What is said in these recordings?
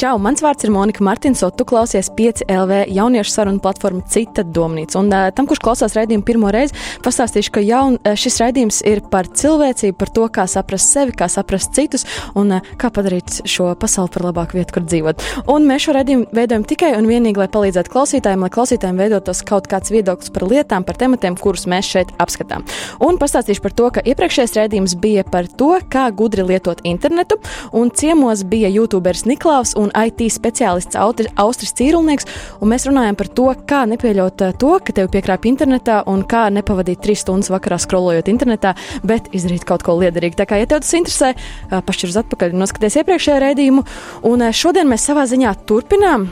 Čau, mans vārds ir Monika Martins, un tu klausies 5 LV jauniešu sarunu platformu Cita domnīca. Un uh, tam, kurš klausās raidījumu pirmo reizi, pastāstīšu, ka jaun, šis raidījums ir par cilvēcību, par to, kā saprast sevi, kā saprast citus un uh, kā padarīt šo pasauli par labāku vietu, kur dzīvot. Un mēs šo raidījumu veidojam tikai un vienīgi, lai palīdzētu klausītājiem, lai klausītājiem veidotos kaut kāds viedoklis par lietām, par tematiem, kurus mēs šeit apskatām. Un pastāstīšu par to, ka iepriekšējais raidījums bija par to, kā gudri lietot internetu, un ciemos bija YouTuberis Niklaus un un IT speciālists Austris Cīrulnieks, un mēs runājam par to, kā nepieļaut eh, to, ka tevi piekrāp internetā un kā nepavadīt trīs stundas vakarā skrolojot internetā, bet izdarīt kaut ko liederīgu. Tā kā, ja tev tas interesē, eh, pašķir uz atpakaļ noskaties iepriekšējā raidījumu, un eh, šodien mēs savā ziņā turpinām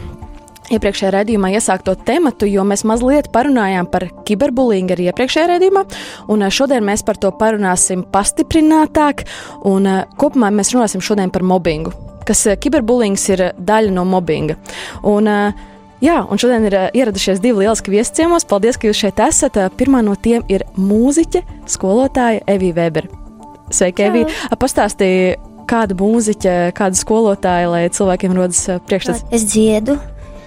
iepriekšējā raidījumā iesākto tematu, jo mēs mazliet parunājām par kiberbullyingu arī iepriekšējā raidījumā, un šodien mēs par to parunāsim pastiprinātāk, un kopumā mēs runāsim šodien par mobbingu kas eh, kiberbulings ir eh, daļa no mobbinga. Un, eh, Jā, un šodien ir ieradušies divi lieliski viesciemos. Paldies, ka jūs šeit esat. Pirmā no tiem ir mūziķe, skolotāja Evija Weber. Sveika, Evija! Pastāstīja, kāda mūziķa, kāda skolotāja, lai cilvēkiem rodas priekšstats. Es dziedu,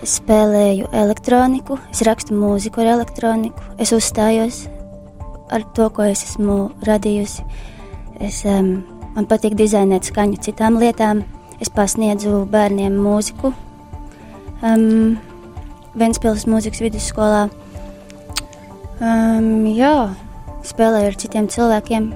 es spēlēju elektroniku, es rakstu mūziku ar elektroniku, es uzstājos ar to, ko es esmu radījusi. Es, um, man patīk dizainēt skaņu citām lietām. Es pasniedzu bērniem mūziku um, Ventspils mūzikas vidusskolā. Um, jā, spēlēju ar citiem cilvēkiem.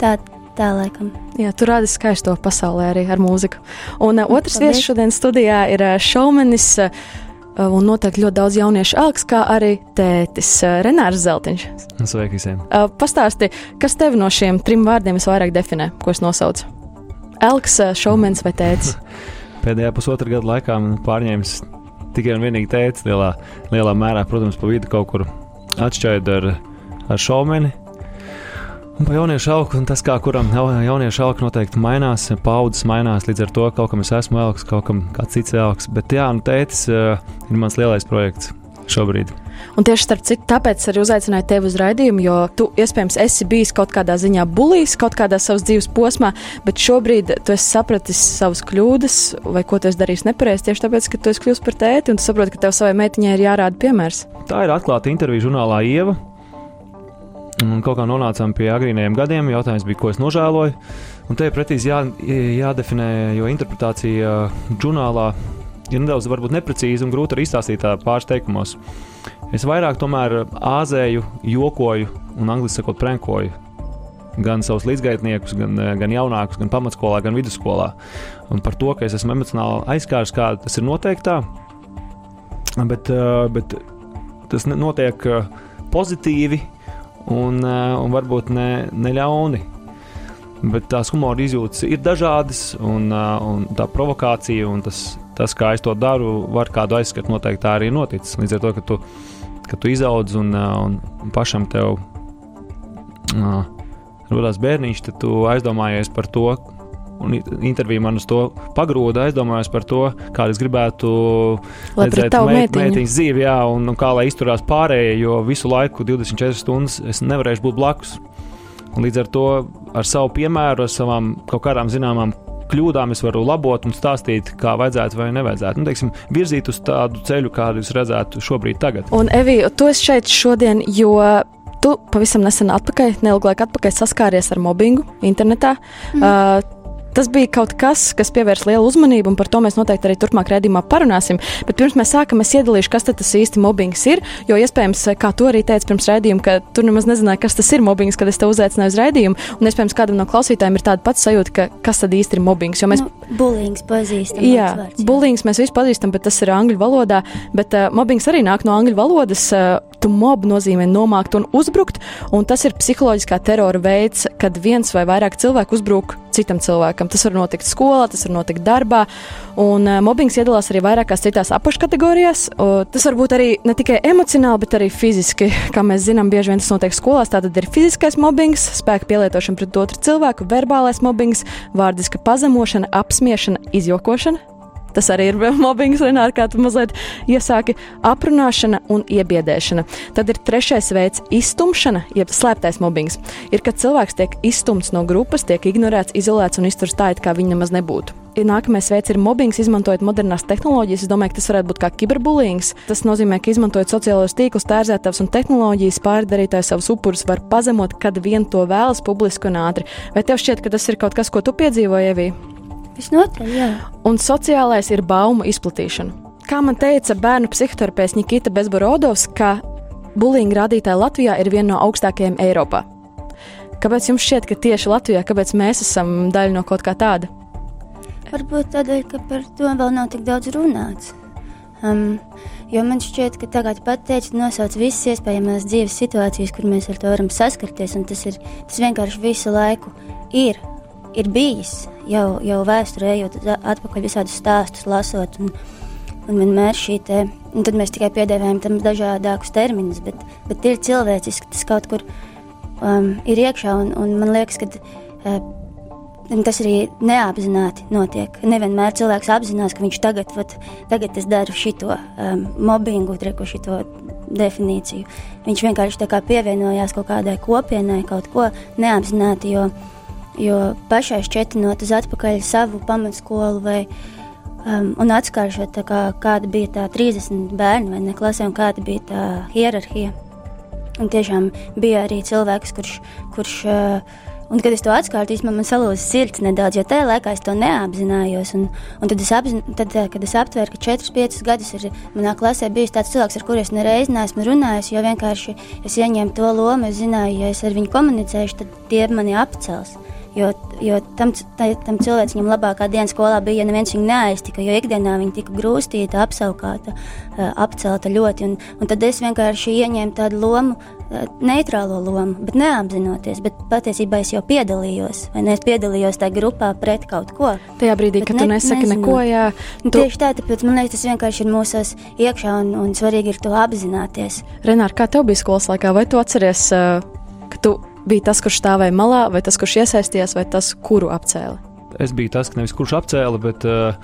Tā, tā laikam. Jā, tu rādi skaisto pasaulē arī ar mūziku. Un uh, otrs viesis šodien studijā ir uh, šaumenis. Uh, un noteikti ļoti daudz jauniešu alks, kā arī tētis uh, Renārs Zeltiņš. Sveiki visiem! Uh, pastāsti, kas tevi no šiem trim vārdiem visvairāk definē, ko es nosaucu? Elks, eh, šaumens vai tēvs? Pēdējā pusotra gada laikā man pārņēmis tikai un vienīgi tēvs. Lielā, lielā mērā, protams, pa vidu kaut kur atšķaidot ar, ar šaumeni. Un par jauniešu augu, tas kā kuram jauniešu auga noteikti mainās, paudzes mainās. Līdz ar to kaut kam es esmu elks, kaut kam kāds cits elks. Bet jā, nu tētis ir mans lielais projekts šobrīd. Un tieši starp citu, tāpēc arī uzaicināju tevi uz raidījumu, jo tu iespējams esi bijis kaut kādā ziņā bulījis kaut kādā savas dzīves posmā, bet šobrīd tu esi sapratis savas kļūdas vai ko tu esi darījis nepareizi tieši tāpēc, ka tu esi kļuvis par tēti un tu saproti, ka tev savai meitiņai ir jārāda piemērs. Tā ir atklāta intervija žurnālā Ieva. Un kaut kā nonācām pie agrīniem gadiem. Jautājums bija, ko es nožēloju. Un te pretī jā, jādefinē, jo interpretācija žurnālā ir nedaudz neprecīza un grūti arī izstāstīt pāris teikumos. Es vairāk tomēr āzēju, jokoju un angļuiski sakot, prankoju. Gan savus līdzgaitniekus, gan, gan jaunākus, gan pamatskolā, gan vidusskolā. Un par to, ka es esmu emocionāli aizskārs, kā tas ir noteiktā. Bet, bet tas notiek pozitīvi un, un varbūt ne, ne ļauni. Bet tās humora izjūtas ir dažādas, un, un tā provokācija un tas, tas, kā es to daru, var kādu aizskatu. Noteikti tā arī noticis. Līdz ar to, ka tu, ka tu izaudz un, un pašam tev uh, radās bērniņš, tad tu aizdomājies par to. Un intervija man uz to pagrūda, aizdomājos par to, kāda es gribētu lai redzēt meit, meitiņas dzīvi, jā, un, un kā lai izturās pārējie, jo visu laiku, 24 stundas, es nevarēšu būt blakus. Un līdz ar to, ar savu piemēru, ar savām kaut kādām zināmām kļūdām es varu labot un stāstīt, kā vajadzētu vai nevajadzētu. Nu, teiksim, virzīt uz tādu ceļu, kādu jūs redzētu šobrīd. Tagad. Un, Evija, tu esi šeit šodien, jo tu pavisam nesen atpakaļ, neilgu laiku atpakaļ saskāries ar mobbingu internetā. Mm. Uh, Tas bija kaut kas, kas pievērs lielu uzmanību, un par to mēs noteikti arī turpmāk redzējumā parunāsim. Bet pirms mēs sākam, es iedalīšu, kas tas īsti mobbings ir. Jo iespējams, kā tu arī teici pirms redzējuma, ka tu nemaz nezināji, kas tas ir mobbings, kad es te uzaicināju uz redzējumu. Un iespējams, kādam no klausītājiem ir tāda pati sajūta, ka kas tad īsti ir mobbings. Jo mēs nu, bulīgs pazīstam. Jā, vārds, jā. bulīgs mēs visi pazīstam, bet tas ir angļu valodā. Bet uh, mobbings arī nāk no angļu valodas. Uh, tu mob nozīmē nomākt un uzbrukt, un tas ir psiholoģiskā terora veids, kad viens vai vairāk cilvēku uzbruk citam cilvēkam. Tas var notikt skolā, tas var notikt darbā, un uh, mobbings iedalās arī vairākās citās apakškategorijās. Tas var būt arī ne tikai emocionāli, bet arī fiziski. Kā mēs zinām, bieži vien tas notiek skolās. Tātad ir fiziskais mobbings, spēka pielietošana pret otru cilvēku, verbālais mobbings, vārdiska pazemošana, apspiešana, izjokošana Tas arī ir mobbings, Renāri, kā tu mazliet iesāki aprunāšana un iebiedēšana. Tad ir trešais veids - iztumšana, jeb slēptais mobbings. Ir, kad cilvēks tiek izstumts no grupas, tiek ignorēts, izolēts un izturts tā, it kā viņa nemaz nebūtu. Ir nākamais veids ir mobbings, izmantojot modernās tehnoloģijas. Es domāju, ka tas varētu būt kā kiberbullying. Tas nozīmē, ka izmantojot sociālos tīklus, tērzētavas un tehnoloģijas, pārdarītājs savus upurus var pazemot, kad vien to vēlas publiski un ātri. Vai tev šķiet, ka tas ir kaut kas, ko tu piedzīvoji, Evija? Visnotaļ, jā. Un sociālais ir baumu izplatīšana. Kā man teica bērnu psihoterapeits Nikita Bezborodovs, ka bulīņa rādītāji Latvijā ir viena no augstākajiem Eiropā. Kāpēc jums šķiet, ka tieši Latvijā, kāpēc mēs esam daļa no kaut kā tāda? Varbūt tādēļ, ka par to vēl nav tik daudz runāts. Um, jo man šķiet, ka tagad pat teica, nosauc visas iespējamās dzīves situācijas, kur mēs ar to varam saskarties, un tas ir tas vienkārši visu laiku ir ir bijis jau, jau vēsturē, ejot atpakaļ visādus stāstus, lasot. Un, un vienmēr šī te, un tad mēs tikai piedēvējam tam dažādākus terminus, bet, bet ir cilvēciski tas kaut kur um, ir iekšā, un, un man liekas, ka uh, tas arī neapzināti notiek. Nevienmēr cilvēks apzinās, ka viņš tagad, vat, tagad es daru šito um, mobbingu, treku šito definīciju. Viņš vienkārši tā kā pievienojās kaut kādai kopienai, kaut ko neapzināti, jo Jo pašai šķietinot uz atpakaļ savu pamatskolu vai um, atskāršot, kā, kāda bija tā 30 bērnu vai ne klasē un kāda bija tā hierarhija. Un tiešām bija arī cilvēks, kurš, kurš uh, un kad es to atskārtu, man, man salūza sirds nedaudz, jo tajā laikā es to neapzinājos. Un, un tad, es apzin, tad, uh, kad es aptvēru, ka 4-5 gadus ir manā klasē bijis tāds cilvēks, ar kuriem es nereiz neesmu runājis, jo vienkārši es ieņēmu to lomu, es zināju, ja es ar viņu komunicēšu, tad tie mani apcels. Jo, jo tam, tam cilvēkam labākā diena skolā bija, ja neviens viņu neaiztika, jo ikdienā viņa tika grūstīta, apsaukāta, apcelta ļoti. Un, un tad es vienkārši ieņēmu tādu lomu, neitrālo lomu, bet neapzinoties. Bet patiesībā es jau piedalījos, vai ne? Es piedalījos tajā grupā pret kaut ko. Tajā brīdī, kad ne, tu nesaki nezinot. neko, jā. Nu, tu... Tieši tā, tāpēc man liekas, tas vienkārši ir mūsos iekšā un, un svarīgi ir to apzināties. Renār, kā tev bija skolas laikā, vai tu atceries, ka tu bija tas, kurš stāvēja malā, vai tas, kurš iesaistījās, vai tas, kuru apcēla? Es biju tas, nevis kurš apcēla, bet uh,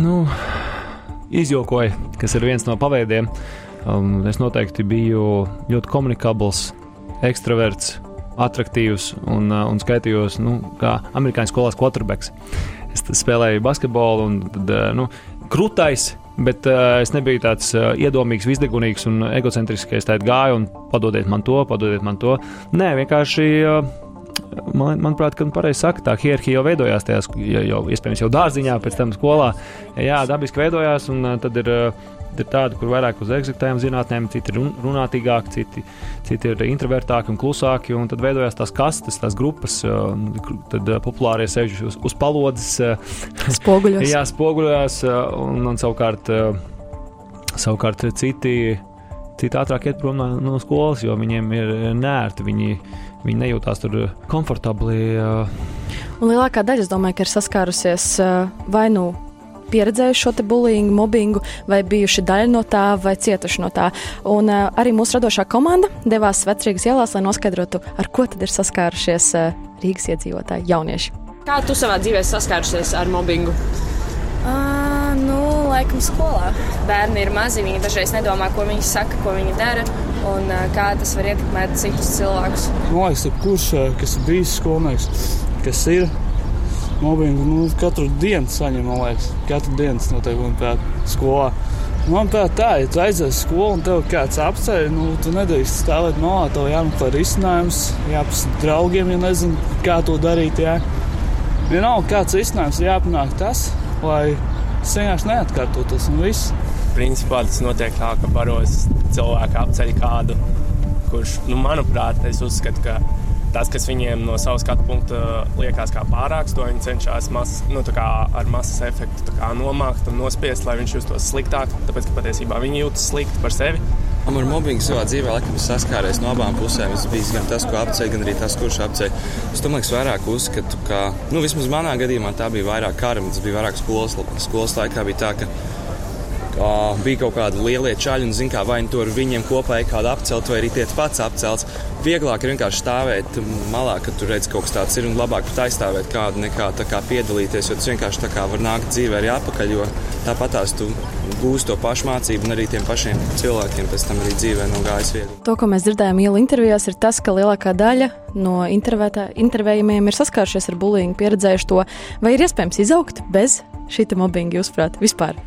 nu, izjokoja, kas ir viens no paveidiem. Um, es noteikti biju ļoti komunikabls, ekstraverts, attraktīvs un, uh, un skaitījos, nu, kā amerikāņu skolās quarterbacks. Es spēlēju basketbolu un tad, uh, nu, krūtais Bet uh, es nebiju tāds uh, iedomīgs, izdegunīgs un egocentrisks, ka es tādā gāju un padodiet man to, padodiet man to. Nē, vienkārši. Uh, Man, manuprāt, ka pareizi saka, tā hierarhija jau veidojās tajā, jau, jau, iespējams, jau dārziņā, pēc tam skolā. Jā, dabiski veidojās, un tad ir ir tādi, kur vairāk uz eksaktām zinātnēm, citi ir runātīgāki, citi, citi ir introvertāki un klusāki. Un tad veidojās tās kastes, tās grupas, tad populārie sēž uz, uz palodzes, spoguļos. jā, spoguļos, un, un savukārt, savukārt citi. Citi ātrāk iet prom no, no skolas, jo viņiem ir nērti. Viņi, viņi nejūtās tur komfortabli. Un lielākā daļa, es domāju, ka ir saskārusies vai nu pieredzējuši šo bullyingu, mobbingu, vai bijuši daļa no tā, vai cietuši no tā. Un uh, arī mūsu radošā komanda devās Vecrīgas ielās, lai noskaidrotu, ar ko tad ir saskārušies uh, Rīgas iedzīvotāji, jaunieši. Kā tu savā dzīvē saskārusies ar mobbingu? Uh, nu, laikam skolā. Bērni ir mazi, viņi dažreiz nedomā, ko viņi saka, ko viņi dara un uh, kā tas var ietekmēt citus cilvēkus. Man liekas, kurš kas ir bijis skolnieks, kas ir mobbingu nu, katru dienu saņem, man liekas, katru dienu notiek manuprāt, skolā. Manuprāt, tā, ja tu aizies skolu un tev kāds apceļ, nu, tu nedrīkst stāvēt malā, tev jāmeklē risinājums, jāprasa draugiem, ja nezinu, kā to darīt. Jā. Vienalga, kāds risinājums ir jāpanāk tas, lai tas vienkārši neatkārtotos un viss. Principā tas notiek tā, ka baros cilvēki apceļ kādu, kurš, nu, manuprāt, es uzskatu, ka tas, kas viņiem no savas skatu punkta liekas kā pārāks, to viņi cenšas mas, nu, ar masas efektu nomākt un nospiest, lai viņš justos sliktāk. Tāpēc, ka patiesībā viņi jūtas slikti par sevi. Man ar mobbingu savā dzīvē laikam saskāries no abām pusēm. Es biju gan tas, ko apceļ, gan arī tas, kurš apceļ. Es domāju, ka vairāk uzskatu, ka, nu, vismaz manā gadījumā tā bija vairāk kara, tas bija vairāk skolas, skolas laikā bija tā, ka uh, bija kaut kādi lielie čaļi, un, zin, kā, vai nu tur viņiem kopā ir kāda apcelt, vai arī tiek pats apcelts. Vieglāk ir vienkārši stāvēt malā, kad tur redz kaut kas tāds ir, un labāk pat aizstāvēt kādu nekā kā piedalīties, jo tas vienkārši tā kā var nākt dzīvē arī atpakaļ, jo tāpat tās tu gūsi to pašu mācību, un arī tiem pašiem cilvēkiem pēc tam arī dzīvē nav gājis viegli. To, ko mēs dzirdējām ielu intervijās, ir tas, ka lielākā daļa no intervējumiem ir saskārušies ar bulīgu, pieredzējuši to, vai ir iespējams izaugt bez šī mobbinga, jūsuprāt, vispār?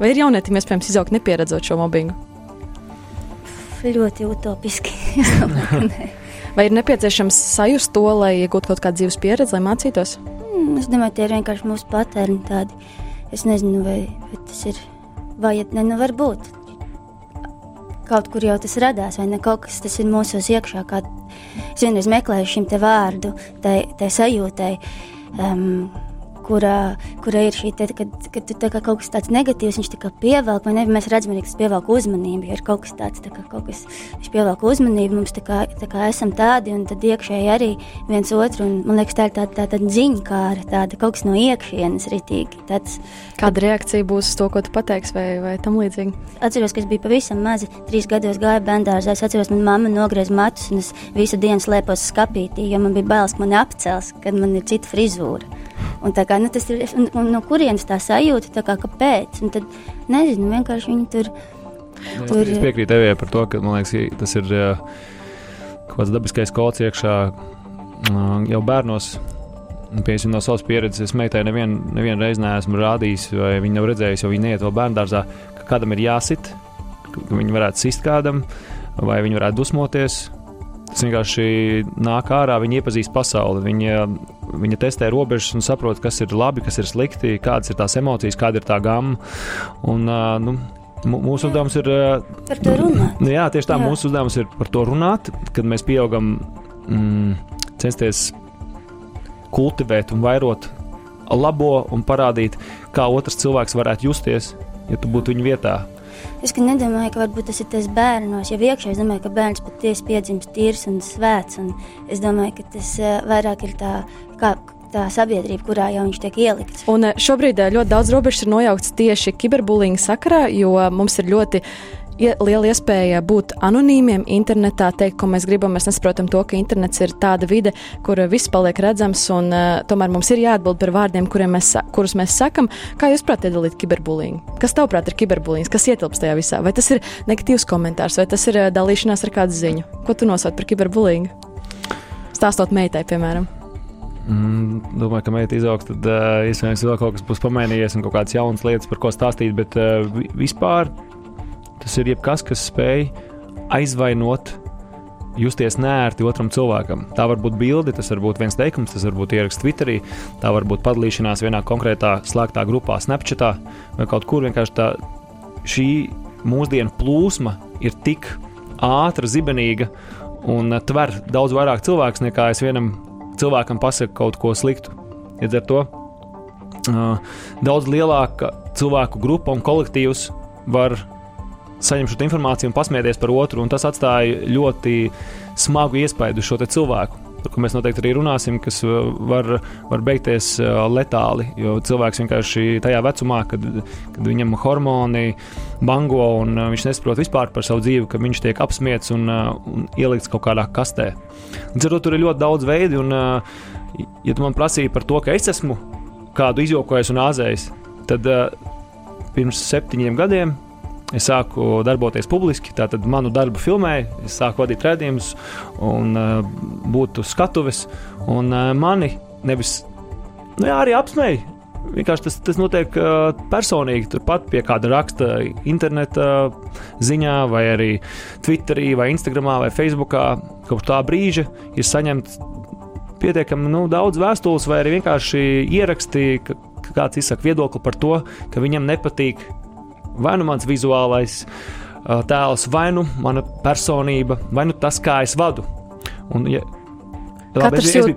Vai ir jaunietim iespējams izaugt nepieredzot šo mobbingu? Ļoti utopiski. Vai ir nepieciešams sajust to, lai iegūtu kaut kādu dzīves pieredzi, lai mācītos? Mm, es domāju, tie ir vienkārši mūsu patērni tādi. Es nezinu, vai, vai tas ir vajag, ne, nu varbūt. Kaut kur jau tas radās, vai ne kaut kas tas ir mūsos iekšā. Kā es vienreiz meklēju šim te vārdu, tai, tai sajūtai. Um, kurā, kurā ir šī te, kad, kad tu kā kaut kas tāds negatīvs, viņš tā pievelk, vai ne? Mēs redzam, ka tas pievelk uzmanību, ja ir kaut kas tāds, tā kā kaut kas, viņš pievelk uzmanību, mums tā kā, tā kā esam tādi, un tad iekšēji arī viens otru, un man liekas, tā ir tāda, tāda ziņa kāra, tāda kaut kas no iekšienes ritīgi. Tāds, Kāda reakcija būs uz to, ko tu pateiksi, vai, vai tam līdzīgi? Atceros, ka es biju pavisam mazi, trīs gados gāju bērngārzā. Es atceros, ka mamma nogriez matus, un es visu dienu slēpos skapītī, jo man bija bailes, ka mani apcels, kad man ir cita frizūra. Un kā, nu, tas ir un, un no kurienes tā sajūta, tā kā, kāpēc. Un tad, nezinu, vienkārši viņi tur. Nu, tur es piekrītu tevijai par to, ka liekas, tas ir kaut kāds dabiskais kods iekšā jau bērnos. Piemēram, no savas pieredzes, es meitai nevienu nevien reizi neesmu rādījis, vai viņa nav redzējusi, jo viņa neiet vēl bērnu dārzā, ka kādam ir jāsit, ka viņi varētu sist kādam, vai viņi varētu dusmoties. Tas vienkārši nāk ārā, viņi iepazīst pasauli. Viņa Viņa testē robežas un saprot, kas ir labi, kas ir slikti, kādas ir tās emocijas, kāda ir tā gama. Un, nu, Mūsu uzdevums ir par to runāt. Jā, tieši tā, jā. mūsu uzdevums ir par to runāt, kad mēs pieaugam, mm, censties kultivēt un vairot labo un parādīt, kā otrs cilvēks varētu justies, ja tu būtu viņa vietā. Es nedomāju, ka tas ir tas bērnos. Jau iekšā es domāju, ka bērns patiesi piedzimst tīrs un svēts. Un es domāju, ka tas uh, vairāk ir tā, kā, tā sabiedrība, kurā jau viņš tiek ielikts. Un šobrīd ļoti daudz robežas ir nojauktas tieši kiberbullying sakarā, jo mums ir ļoti liela iespēja būt anonīmiem internetā, teikt, ko mēs gribam. Mēs nesaprotam to, ka internets ir tāda vide, kur viss paliek redzams, un uh, tomēr mums ir jāatbild par vārdiem, mēs, kurus mēs sakam. Kā jūs prāt iedalīt kiberbullying? Kas tavuprāt ir kiberbullying? Kas ietilpst tajā visā? Vai tas ir negatīvs komentārs, vai tas ir uh, dalīšanās ar kādu ziņu? Ko tu nosauc par kiberbullying? Stāstot meitai, piemēram. Mm, domāju, ka meita izaugs, tad uh, iespējams vēl kaut kas būs pamainījies un kaut kādas jaunas lietas, par ko stāstīt. Bet uh, vispār Tas ir jebkas, kas spēj aizvainot, justies nērti otram cilvēkam. Tā var būt bilde, tas var būt viens teikums, tas var būt ieraksts Twitterī, tā var būt padalīšanās vienā konkrētā slēgtā grupā, Snapchatā vai kaut kur vienkārši tā. Šī mūsdienu plūsma ir tik ātra, zibenīga un tver daudz vairāk cilvēku nekā es vienam cilvēkam pasaku kaut ko sliktu. Līdz ar to uh, daudz lielāka cilvēku grupa un kolektīvs var saņem šo informāciju un pasmieties par otru, un tas atstāja ļoti smagu iespaidu uz šo cilvēku. Par ko mēs noteikti arī runāsim, kas uh, var, var beigties uh, letāli. Jo cilvēks vienkārši tajā vecumā, kad, kad viņam hormoni bango un uh, viņš nesaprot vispār par savu dzīvi, ka viņš tiek apspiesti un, un ielikts kaut kādā kastē. Līdz ar to tur ir ļoti daudz veidu, un, ja tu man prasīji par to, ka es esmu kādu izjokojis un āzējis, tad pirms septiņiem gadiem Es sāku darboties publiski, tātad manu darbu filmēju, es sāku vadīt redzējumus un uh, būt uz skatuves. Un uh, mani nevis nu, jā, arī apsmēja. Vienkārši tas, tas notiek uh, personīgi. Turpat pie kāda raksta interneta ziņā, vai arī Twitterī, vai Instagramā, vai Facebookā. Kopš tā brīža ir saņemts pietiekami nu, daudz vēstules, vai arī vienkārši ieraksti, ka kāds izsaka viedokli par to, ka viņam nepatīk vai nu mans vizuālais tēls, vai nu mana personība, vai nu tas, kā es vadu. Un, ja, Katrs jūt,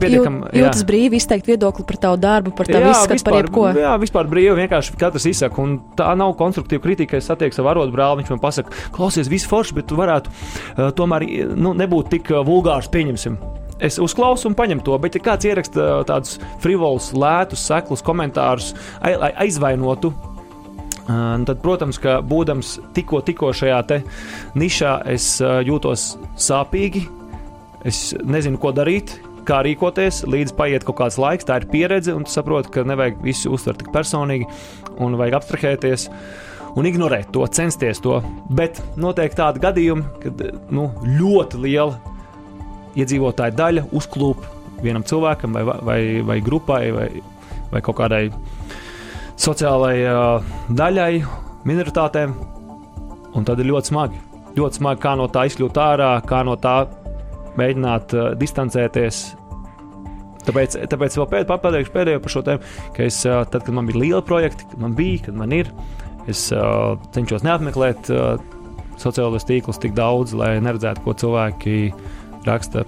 jūtas brīvi izteikt viedokli par tavu darbu, par tavu izskatu, par jebko. Jā, vispār brīvi vienkārši katrs izsaka. Un tā nav konstruktīva kritika. Es satieku savu arodu brāli, viņš man pasaka, klausies, viss forši, bet tu varētu uh, tomēr nu, nebūt tik vulgārs, pieņemsim. Es uzklausu un paņemu to, bet, ja kāds ieraksta tādus frivolus, lētus, seklus komentārus, lai aizvainotu Uh, tad, protams, ka būdams tikko, tikko šajā nišā, es uh, jūtos sāpīgi. Es nezinu, ko darīt, kā rīkoties, līdz paiet kaut kāds laiks. Tā ir pieredze, un tu saproti, ka nevajag visu uztvert tik personīgi, un vajag abstrahēties un ignorēt to, censties to. Bet notiek tādi gadījumi, kad nu, ļoti liela iedzīvotāja daļa uzklūp vienam cilvēkam vai, vai, vai grupai vai, vai kaut kādai sociālai uh, daļai, minoritātēm. Un tad ir ļoti smagi. Ļoti smagi, kā no tā izkļūt ārā, kā no tā mēģināt uh, distancēties. Tāpēc, tāpēc vēl pēd, pateikšu pēdējo par šo tēmu, ka es, uh, tad, kad man bija liela projekta, kad man bija, kad man ir, es uh, cenšos neapmeklēt uh, sociālos tīklus tik daudz, lai neredzētu, ko cilvēki raksta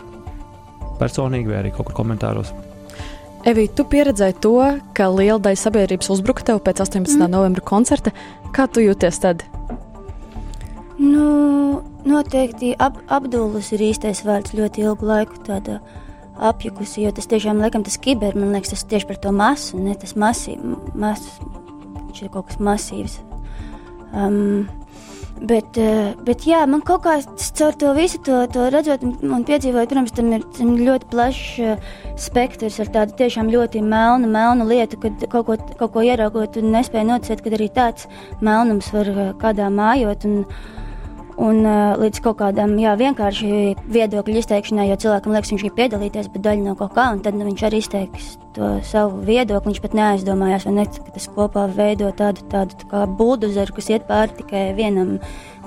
personīgi vai arī kaut kur komentāros. Evī, tu pieredzēji to, ka liela daļa sabiedrības uzbruka tev pēc 18. Mm. novembra koncerta. Kā tu jūties tad? Nu, noteikti ap, apdulus ir īstais vārds ļoti ilgu laiku. Tāda apjukusi, jo tas tiešām laikam tas kiber, man liekas, tas tieši par to masu, ne tas masīvs, mas, viņš ir kaut kas masīvs. Um, Bet, eh, bet jā, man kaut kā caur to visu to, to redzot un piedzīvot, protams, tam ir, tam ļoti plašs eh, spektrs ar tādu tiešām ļoti melnu, melnu lietu, kad kaut ko, kaut ko ieraugot un nespēja noticēt, ka arī tāds melnums var eh, kādā mājot. Un, un līdz kaut kādam jā, vienkārši viedokļu izteikšanai, jo cilvēkam liekas, viņš ir piedalīties, bet daļa no kaut kā, un tad nu, viņš arī izteiks to savu viedokli. Viņš pat neaizdomājās, ne, ka tas kopā veido tādu, tādu tā kā buldozeru, kas iet pāri tikai vienam,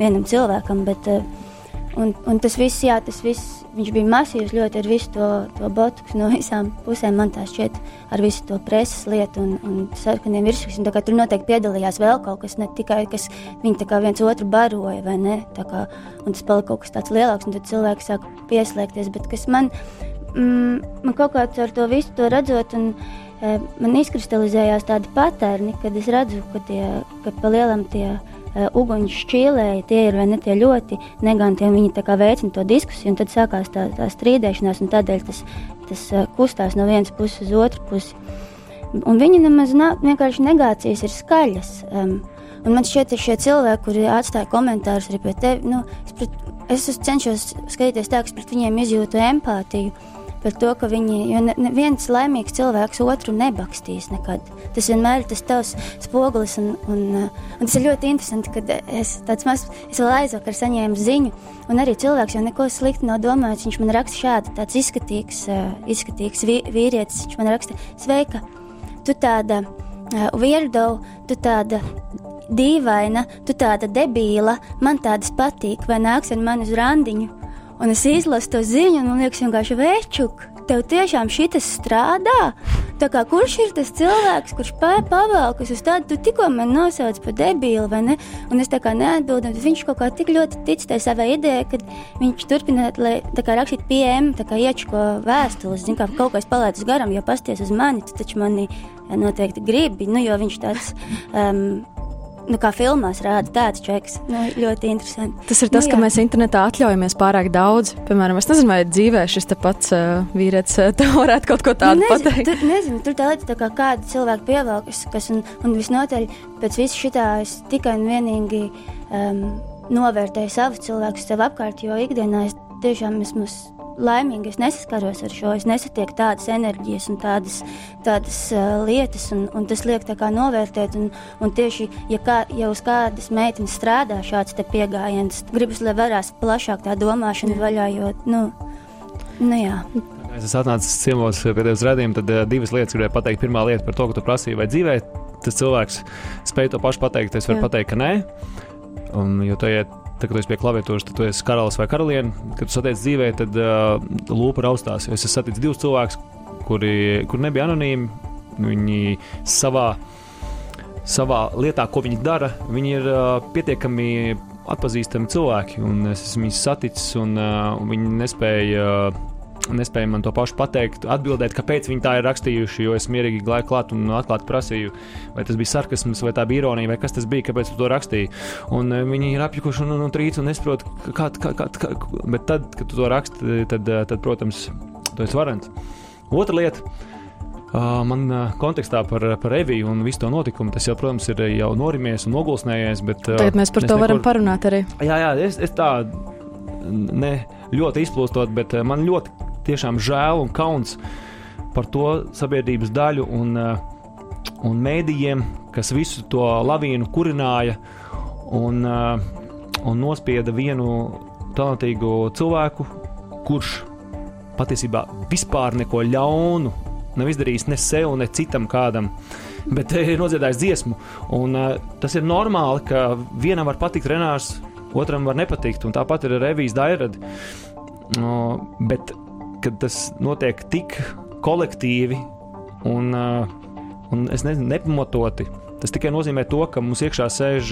vienam cilvēkam. Bet, uh, Un, un tas viss, jā, tas viss, viņš bija masīvs ļoti ar visu to, to botuku no visām pusēm. Man tā šķiet, ar visu to preses lietu un, un sarkaniem virsrakstiem. Tur noteikti piedalījās vēl kaut kas, ne tikai kas viņi viens otru baroja, vai ne? Kā, un tas palika kaut kas tāds lielāks, un tad cilvēki sāka pieslēgties. Bet kas man, mm, man kaut kā ar to visu to redzot, un, e, man izkristalizējās tādi patērni, kad es redzu, ka, tie, ka pa lielam tie uh, uguņu šķīlēji, tie ir ne tie ļoti neganti, viņi tā kā veicina to diskusiju, un tad sākās tā, tā strīdēšanās, un tādēļ tas, tas uh, kustās no vienas puses uz otru pusi. Un viņi nemaz nav, vienkārši negācijas ir skaļas. Um, un man šķiet, ka šie cilvēki, kuri atstāja komentārus arī pie tevis, nu, es, pret, es cenšos skatīties tā, ka pret viņiem izjūtu empātiju par to, ka viņi, jo neviens laimīgs cilvēks otru nebakstīs nekad. Tas vienmēr ir tas tavs spogulis, un, un, un tas ir ļoti interesanti, kad es tāds maz, es vēl aizvakar saņēmu ziņu, un arī cilvēks jau neko slikti nav domājis, viņš man raksta šādi, tāds izskatīgs, izskatīgs vīrietis, viņš man raksta, sveika, tu tāda uh, weirdo, tu tāda dīvaina, tu tāda debīla, man tādas patīk, vai nāks ar mani uz randiņu. Un es izlasu to ziņu, un man liekas, vienkārši večuk, tev tiešām šis strādā. Tā kā kurš ir tas cilvēks, kurš pavēlkas uz tādu, tu tikko man nosauc par debīlu, vai ne? Un es tā kā neatbildēju, bet viņš kaut kā tik ļoti tic tai savai idejai, ka viņš turpina rakstīt PM, tā kā iečko vēstules, zin, kā kaut kas palaidis garām, jo pasties uz mani, tu taču mani noteikti gribi, nu, jo viņš tāds. Um, nu, kā filmās rāda tāds čeks. Nu, ļoti interesanti. Tas ir tas, nu, jā. ka mēs internetā atļaujamies pārāk daudz. Piemēram, es nezinu, vai dzīvē šis pats uh, vīrietis uh, varētu kaut ko tādu nu, nezinu, pateikt. Tur, nezinu, tur tā lieta, tā kā kāda cilvēka pievelkas, kas un, un visnotaļ pēc visu šitā es tikai un vienīgi um, novērtēju savus cilvēkus sev apkārt, jo ikdienā es tiešām esmu laimīga. Es nesaskaros ar šo, es nesatieku tādas enerģijas un tādas, tādas uh, lietas, un, un tas liek tā kā novērtēt. Un, un tieši, ja, kā, ja uz kādas meitenes strādā šāds pieejams, gribas, lai varās plašāk tā domāšana jā. vaļā, jo, nu, nu jā. Es esmu atnācis ciemos pie tevis redzējuma, tad uh, divas lietas gribēju pateikt. Pirmā lieta par to, ko tu prasīji, vai dzīvē tas cilvēks spēj to pašu pateikt. Es varu jā. pateikt, ka nē. Un, jo tā iet Tad, kad tu esi pie klaviatūras, tad tu esi karalis vai karaliene. Kad tu satiec dzīvē, tad uh, lūpa raustās. Es esmu saticis divus cilvēkus, kuri, kuri nebija anonīmi. Viņi savā, savā lietā, ko viņi dara, viņi ir uh, pietiekami atpazīstami cilvēki. Es esmu viņus saticis, un uh, viņi nespēja. Uh, nespēja man to pašu pateikt, atbildēt, kāpēc viņi tā ir rakstījuši. Jo es mierīgi gāju klāt un atklāti prasīju, vai tas bija sarkasms, vai tā bija ironija, vai kas tas bija, kāpēc tu to rakstīji. Un uh, viņi ir apjukuši un, un, un trīc un nesaprot, kā, kā, kā, kā. Bet tad, kad tu to raksti, tad, tad, protams, tu esi varants. Otra lieta. Man uh, kontekstā par, par Eviju un visu to notikumu tas jau, protams, ir jau norimies un nogulsnējies. Bet, Tagad mēs par to neko... varam parunāt arī. Jā, jā es, es tā ne ļoti izplūstot, bet man ļoti tiešām žēl un kauns par to sabiedrības daļu un, uh, un mēdījiem, kas visu to lavīnu kurināja un, uh, un nospieda vienu talantīgu cilvēku, kurš patiesībā vispār neko ļaunu nav izdarījis ne sev, ne citam kādam. Bet ir nodziedājis dziesmu. Un, uh, tas ir normāli, ka vienam var patikt Renārs, otram var nepatikt. Un tāpat ir revīzija dairada. Uh, bet, kad tas notiek tik kolektīvi un, uh, un es nezinu, nepamatoti, Tas tikai nozīmē to, ka mums iekšā sēž,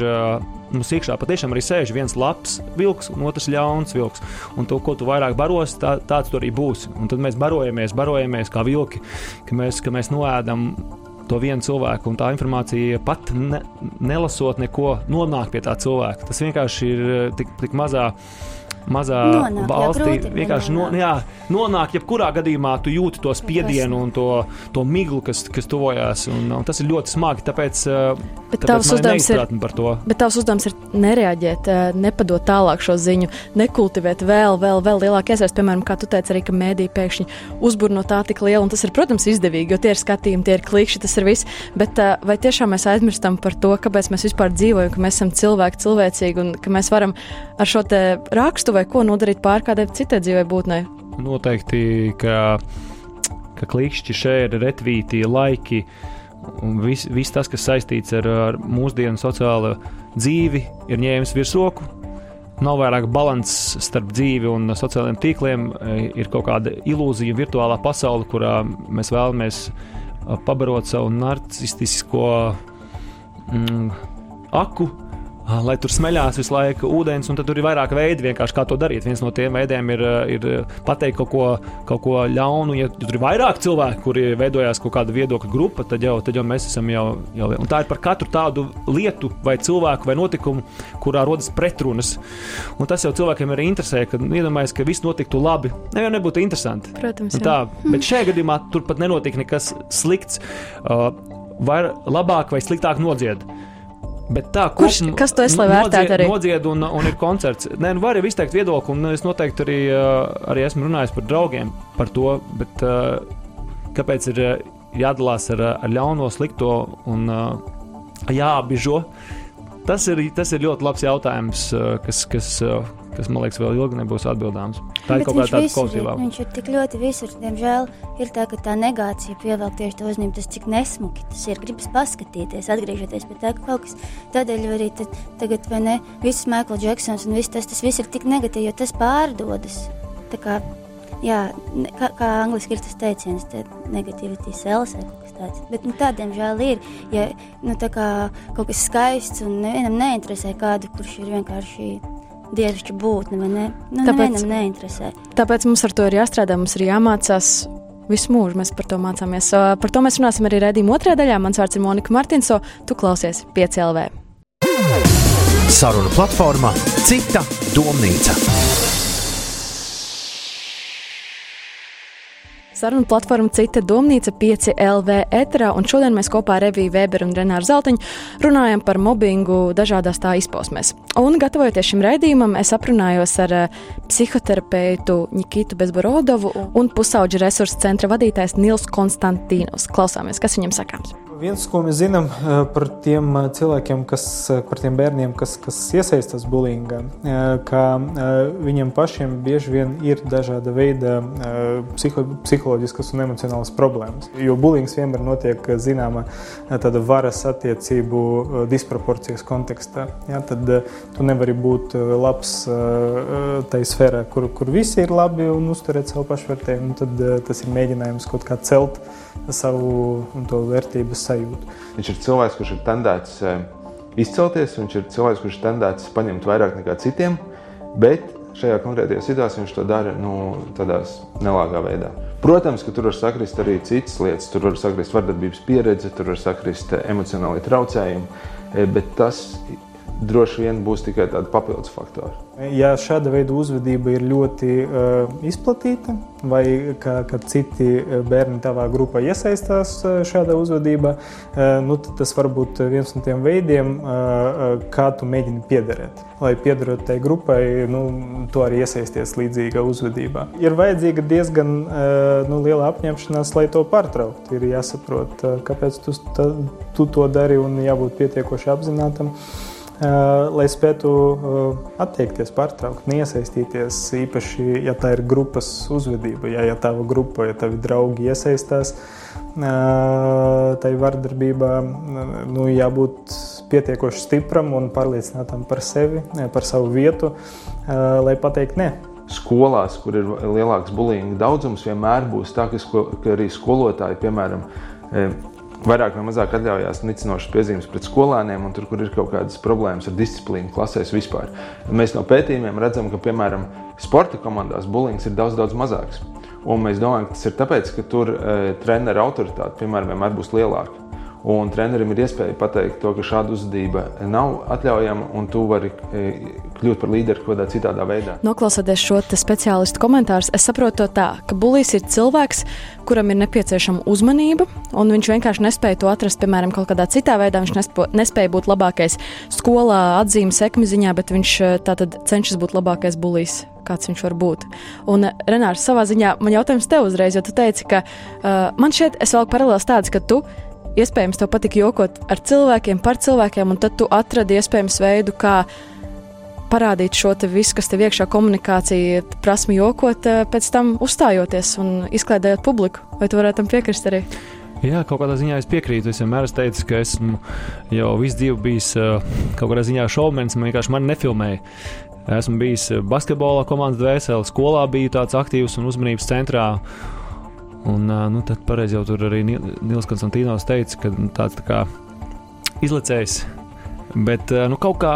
mums iekšā patiešām arī sēž viens labs vilks un otrs ļauns vilks. Un to, ko tu vairāk baros, tā, tāds tu arī būsi. Un tad mēs barojamies, barojamies kā vilki, ka mēs, ka mēs noēdam to vienu cilvēku, un tā informācija pat ne, nelasot neko, nonāk pie tā cilvēka. Tas vienkārši ir tik, tik mazā mazā nonāk, valstī jā, vienkārši no, jā, nonāk. Jebkurā gadījumā tu jūti to spiedienu un to, to miglu, kas, kas tuvojās. Un, un tas ir ļoti smagi. Tāpēc, bet tāpēc tavs uzdevums ir par to. Bet tavs uzdevums ir nereaģēt, nepadot tālāk šo ziņu, nekultivēt vēl, vēl, vēl lielāku iesaistu. Piemēram, kā tu teici, arī mēdī pēkšņi uzbur no tā tik liela, tas ir, protams, izdevīgi, jo tie ir skatījumi, tie ir klikšķi, tas ir viss. Bet vai tiešām mēs aizmirstam par to, kāpēc mēs vispār dzīvojam, ka mēs esam cilvēki, cilvēcīgi un ka mēs varam ar šo rakstu vai ko nodarīt pār kādai citai dzīvē būtnei? Noteikti, ka, ka klikšķi, ir retvīti, laiki un viss vis tas, kas saistīts ar, ar mūsdienu sociālo dzīvi, ir ņēmis virsroku. Nav vairāk līdzsvars starp dzīvi un sociālajiem tīkliem. Ir kaut kāda ilūzija, virtuālā pasaule, kurā mēs vēlamies pabarot savu narcistisko mm, aku, lai tur smeļās visu laiku ūdens, un tur ir vairāk veidi, kā to darīt. Viens no tiem veidiem ir, eh, ir pateikt kaut ko, kaut ko ļaunu. Ja tur ir vairāk cilvēku, kuri veidojās kaut kāda viedokļa grupa, tad jau, tad jau mēs esam jau, jau. Un tā ir par katru tādu lietu, vai cilvēku, vai notikumu, kurā rodas pretrunas. Un tas jau cilvēkiem arī interesē, ka nu, iedomājas, ka viss notiktu labi. Ne jau nebūtu interesanti. Protams, tā, bet šajā gadījumā tur pat nenotika nekas slikts. Uh, vai labāk vai sliktāk nodziedāt. Bet tā, Kurš, kopum, kas to es lai vērtētu arī? Nodzied un, un ir koncerts. Nē, nu var jau izteikt viedokli, un es noteikti arī, arī esmu runājis par draugiem par to, bet kāpēc ir jādalās ar, ar ļauno, slikto un jāapbižo? Tas ir, tas ir ļoti labs jautājums, kas, kas kas man liekas, vēl ilgi nebūs atbildāms. Tā Bet ir kaut kāda kolektīvā. Viņš ir tik ļoti visur. Diemžēl ir tā, ka tā negācija pievelk tieši to uzņemt, tas cik nesmuki tas ir. Gribas paskatīties, atgriežoties pie tā, ka kaut kas tādēļ arī tagad, vai ne, viss Michael Jacksons un viss tas, tas viss ir tik negatīvi, jo tas pārdodas. Tā kā, jā, kā, kā angliski ir tas teiciens, negativity sells vai tāds. Bet nu, tādiem žēl ir, ja nu, kā, kaut kas skaists un nevienam neinteresē kādu, kurš ir vienkārši dievišķa būtne, vai ne? Nu, tāpēc, neinteresē. Tāpēc mums ar to ir jāstrādā, mums ir jāmācās. Visu mūžu mēs par to mācāmies. Par to mēs runāsim arī redzējuma otrajā daļā. Mans vārds ir Monika Martinso. Tu klausies 5 LV. Saruna platformā Cita domnīca. Saruna platforma Cita domnīca 5 LV eterā, un šodien mēs kopā ar Reviju Weberu un Renāru Zeltiņu runājam par mobbingu dažādās tā izpausmēs. Un gatavojoties šim raidījumam, es aprunājos ar uh, psihoterapeitu Nikitu Bezborodovu un pusauģu resursu centra vadītājs Nils Konstantīnos. Klausāmies, kas viņam sakāms. Viens, ko mēs zinām eh, par tiem eh, cilvēkiem, kas, eh, par tiem bērniem, kas, kas iesaistās bulīngā, ka viņiem pašiem bieži vien ir dažāda veida psiho, psiholoģiskas un emocionālas problēmas. Jo bulīngs vienmēr notiek zināma tāda varas attiecību disproporcijas kontekstā. Ja, tad tu nevari būt labs tajā sfērā, kur, kur visi ir labi un uzturēt savu pašvērtējumu. Tad tas ir mēģinājums kaut kā celt savu vērtības sajūtu. Viņš ir cilvēks, kurš ir tendēts eh, izcelties, viņš ir cilvēks, kurš ir tendēts paņemt vairāk nekā citiem, bet šajā konkrētajā situācijā viņš to dara nu, tādā nelāgā veidā. Protams, ka tur var sakrist arī citas lietas. Tur var sakrist vardarbības pieredze, tur var sakrist eh, emocionāli traucējumi, eh, bet tas droši vien būs tikai tādi papildus faktori. Ja šāda veida uzvedība ir ļoti uh, izplatīta, vai ka, ka citi bērni tavā grupā iesaistās šādā uzvedībā, uh, nu, tas var būt viens no tiem veidiem, uh, kā tu mēģini piederēt. Lai piederot tai grupai, nu, tu arī iesaisties līdzīgā uzvedībā. Ir vajadzīga diezgan uh, nu, liela apņemšanās, lai to pārtrauktu. Ir jāsaprot, uh, kāpēc tu, ta, tu to dari un jābūt pietiekoši apzinātam. Uh, lai spētu atteikties, pārtraukt, neiesaistīties. Īpaši, ja tā ir grupas uzvedība, ja, ja tava grupa, ja tavi draugi iesaistās tai vardarbībā, nu, jābūt pietiekoši stipram un pārliecinātam par sevi, par savu vietu, lai pateikt nē. Skolās, kur ir lielāks bulīņu daudzums, vienmēr būs tā, ka, sko, ka arī skolotāji, piemēram, vairāk vai mazāk atļaujās nicinošas piezīmes pret skolēniem, un tur, kur ir kaut kādas problēmas ar disciplīnu klasēs vispār. Mēs no pētījumiem redzam, ka, piemēram, sporta komandās bulings ir daudz, daudz mazāks. Un mēs domājam, ka tas ir tāpēc, ka tur e, treneru autoritāte, piemēram, vienmēr būs lielāka. Un trenerim ir iespēja pateikt, to, ka šāda uzvedība nav atļaujama, un tu vari e, kļūt par līderi kaut kādā citādā veidā. Noklausoties šo speciālistu komentārus, es saprotu tā, ka bulīs ir cilvēks, kuram ir nepieciešama uzmanība, un viņš vienkārši nespēja to atrast, piemēram, kaut kādā citā veidā. Viņš nespo, nespēja būt labākais skolā, atzīmes sekmi ziņā, bet viņš e, tātad cenšas būt labākais bulīs kāds viņš var būt. Un, Renārs, savā ziņā man jautājums tev uzreiz, jo tu teici, ka uh, man šeit es vēl paralēlis tāds, ka tu iespējams tev patika jokot ar cilvēkiem, par cilvēkiem, un tad tu atradi iespējams veidu, kā parādīt šo te visu, kas tev iekšā komunikācija, prasmi jokot, eh, pēc tam uzstājoties un izklaidējot publiku. Vai tu varētu tam piekrist arī? Jā, kaut kādā ziņā es piekrītu. Es vienmēr esmu teicis, ka esmu jau visu dzīvi bijis uh, kaut kādā ziņā šovmenis. Man vienkārši mani nefilmēja. Esmu bijis basketbola komandas dvēselē, skolā biju tāds aktīvs un uzmanības centrā. Un, nu, tad pareizi jau tur arī Nils Konstantīnos teica, ka nu, tāds tā kā izlecējs. Bet nu, kaut kā